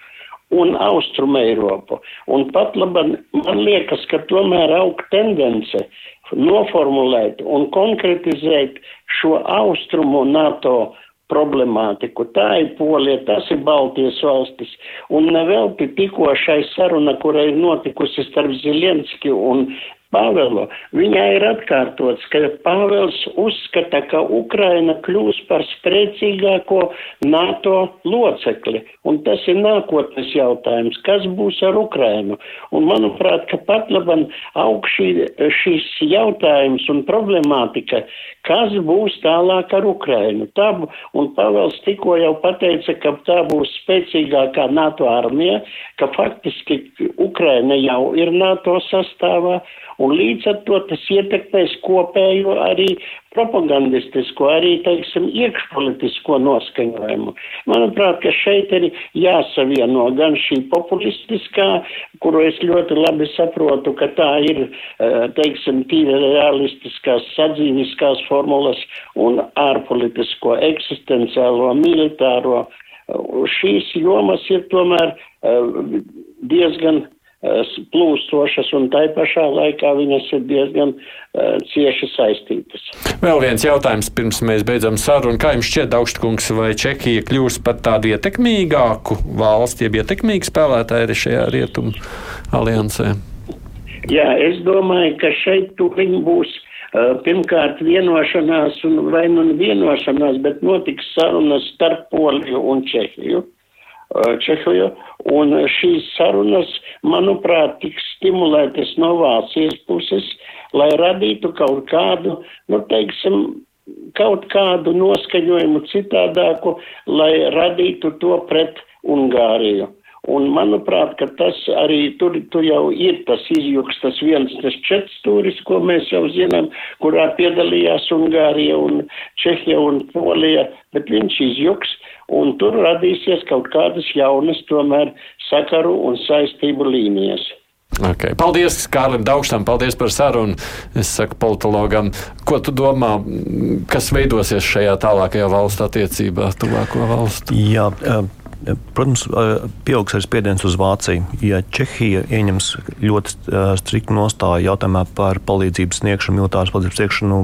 un austrumu Eiropu. Un pat labi, man liekas, ka tomēr aug tendence noformulēt un konkretizēt šo austrumu NATO problemātiku. Tā ir Polija, tas ir Baltijas valstis. Un nevelti tikko šai saruna, kura ir notikusi starp Zilenski un Pāvelu, viņai ir atkārtots, ka Pāvels uzskata, ka Ukraina kļūs par spēcīgāko NATO locekli, un tas ir nākotnes jautājums, kas būs ar Ukrainu. Un manuprāt, ka pat labam aug šī, šīs jautājums un problemātika, kas būs tālāk ar Ukrainu. Tā, un Pāvels tikko jau pateica, ka tā būs spēcīgākā NATO armija, ka faktiski Ukraina jau ir NATO sastāvā un līdz ar to tas ietekmēs kopējo arī propagandistisko, arī, teiksim, iekšpolitisko noskaņojumu. Manuprāt, ka šeit ir jāsavieno gan šī populistiskā, kuru es ļoti labi saprotu, ka tā ir, eh, teiksim, tīri realistiskās, sadzīviskās formulas un ārpolitisko, eksistenciālo, militāro. Šīs jomas ir tomēr eh, diezgan plūstošas, un tai pašā laikā viņas ir diezgan uh, cieši saistītas. Vēl viens jautājums, pirms mēs beidzam sarunu. Kā jums šķiet, Augstkungs, vai Čehija kļūs par tādu ietekmīgāku valsti, jeb ietekmīgu spēlētāju arī šajā rietumu aliansē? Jā, es domāju, ka šeit tuliņ būs uh, pirmkārt vienošanās, un vai nu vienošanās, bet notiks sarunas starp Poliju un Čehiju. Čehiju, un šīs sarunas, manuprāt, tiks stimulētas no Vācijas puses, lai radītu kaut kādu, nu, teiksim, kaut kādu noskaņojumu citādāku, lai radītu to pret Ungāriju. Un manuprāt, ka tas arī tur, tur jau ir tas izjuks, tas viens, tas četstūris, ko mēs jau zinām, kurā piedalījās Ungārija un Čehija un Polija, bet viņš izjuks, un tur radīsies kaut kādas jaunas tomēr sakaru un saistību līnijas. Okay. Paldies, Kārlim Daugstam, paldies par sarunu. Es saku politologam, ko tu domā, kas veidosies šajā tālākajā valstu attiecībā, tuvāko valstu? Jā, Protams, pieaugs arī spiediens uz Vāciju. Ja Čehija ieņems ļoti striktu nostāju jautājumā par palīdzības sniegšanu, militāras palīdzības sniegšanu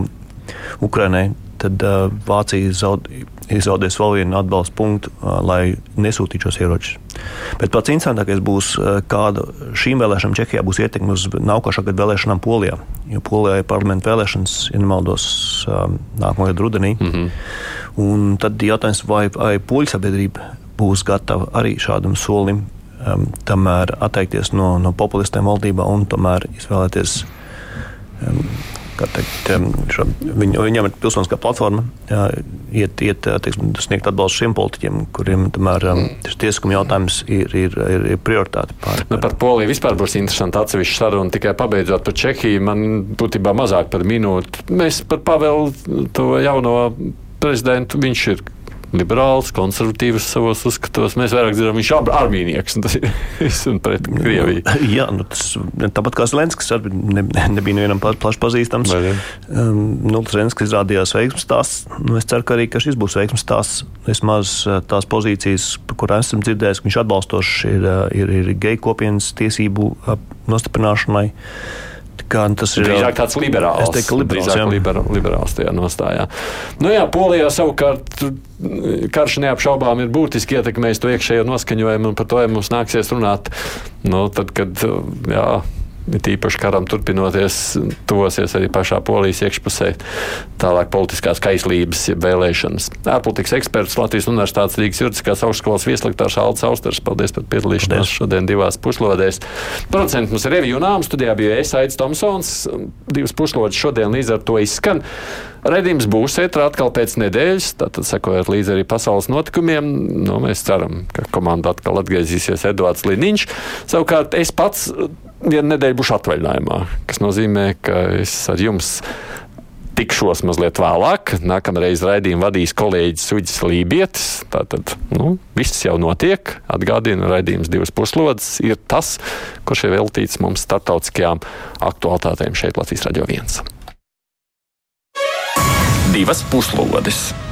Ukrainai, tad uh, Vācija zaud, izzaudēs vēl vienu atbalstu punktu, uh, lai nesūtītu šos ieročus. Bet pats interesantākais būs, uh, kāda šīm vēlēšanām Čehijā būs ietekme uz nākošā gada vēlēšanām Polijā. Jo Polijā ir parlamenta vēlēšanas, ja nemaldos, um, nākamā gada rudenī. Mm -hmm. Un tad jautājums, vai, vai poļu sabiedrība būs gatava arī šādam solim, um, tomēr atteikties no, no populistiem valdībā un tomēr izvēlēties. Um, teikt, šo, viņ, viņam ir pilsoniskā platforma, jā, iet, iet teiksim, sniegt atbalstu šiem politiķiem, kuriem tomēr mm. šis tiesiskuma jautājums ir, ir, ir, ir prioritāte. Pār, nu, par Poliju vispār būs interesanti atsevišķi saruna, tikai pabeidzot par Čehiju, man būtībā mazāk par minūti. Mēs par Pavelu to jauno prezidentu, viņš ir liberāls, konservatīvs savos uzskatos. Mēs vairāk zinām, viņš ir armīnieks, un tas ir un pret Krieviju. Jā, nu, tas, tāpat kā Zelenskis arī ne, nebija nevienam plaši pazīstams. Um, nu, Zelenskis izrādījās veiksmes stāsts. Nu, es ceru, ka arī ka šis būs veiksmes stāsts. Vismaz uh, tās pozīcijas, kur esam dzirdējuši, ka viņš atbalstošs ir, uh, ir, ir geju kopienas tiesību uh, Kā, tas ir drīzāk tāds liberāls. Es teiktu, liberāls, jā. Liber, liberāls tajā nostājā. Nu jā, Polijā savukārt karš neapšaubām ir būtiski ietekmējis to iekšējo noskaņojumu, un par to ja mums nāksies runāt. Nu, tad, kad jā, Tīpaši karam turpinoties, tuvosies arī pašā polijas iekšpusē tālāk politiskās kaislības vēlēšanas. Ārpolitikas eksperts Latvijas Universitātes Rīgas juridiskās augstskolas vieslektārs Alts Austers. Paldies par piedalīšanos šodien divās puslodēs. Producents mums ir Revija un Āms studijā bija es Aits Tomsons. Divas puslodes šodien līdz ar to izskan. Redījums būs ētrā atkal pēc nedēļas, tātad sekojot līdzi arī pasaules notikumiem. Nu, mēs ceram, ka komanda atkal atgriezīsies Edvards Liniņš. Savukārt es pats vienu nedēļu būšu atvaļinājumā, kas nozīmē, ka es ar jums tikšos mazliet vēlāk. Nākamreiz raidījumu vadīs kolēģis Uģis Lībietis. Tātad nu, viss jau notiek. Atgādina, raidījums divas puslodes ir tas, kurš ir veltīts mums startautiskajām aktualitātēm šeit Latvijas Radio 1. Divas puslodes!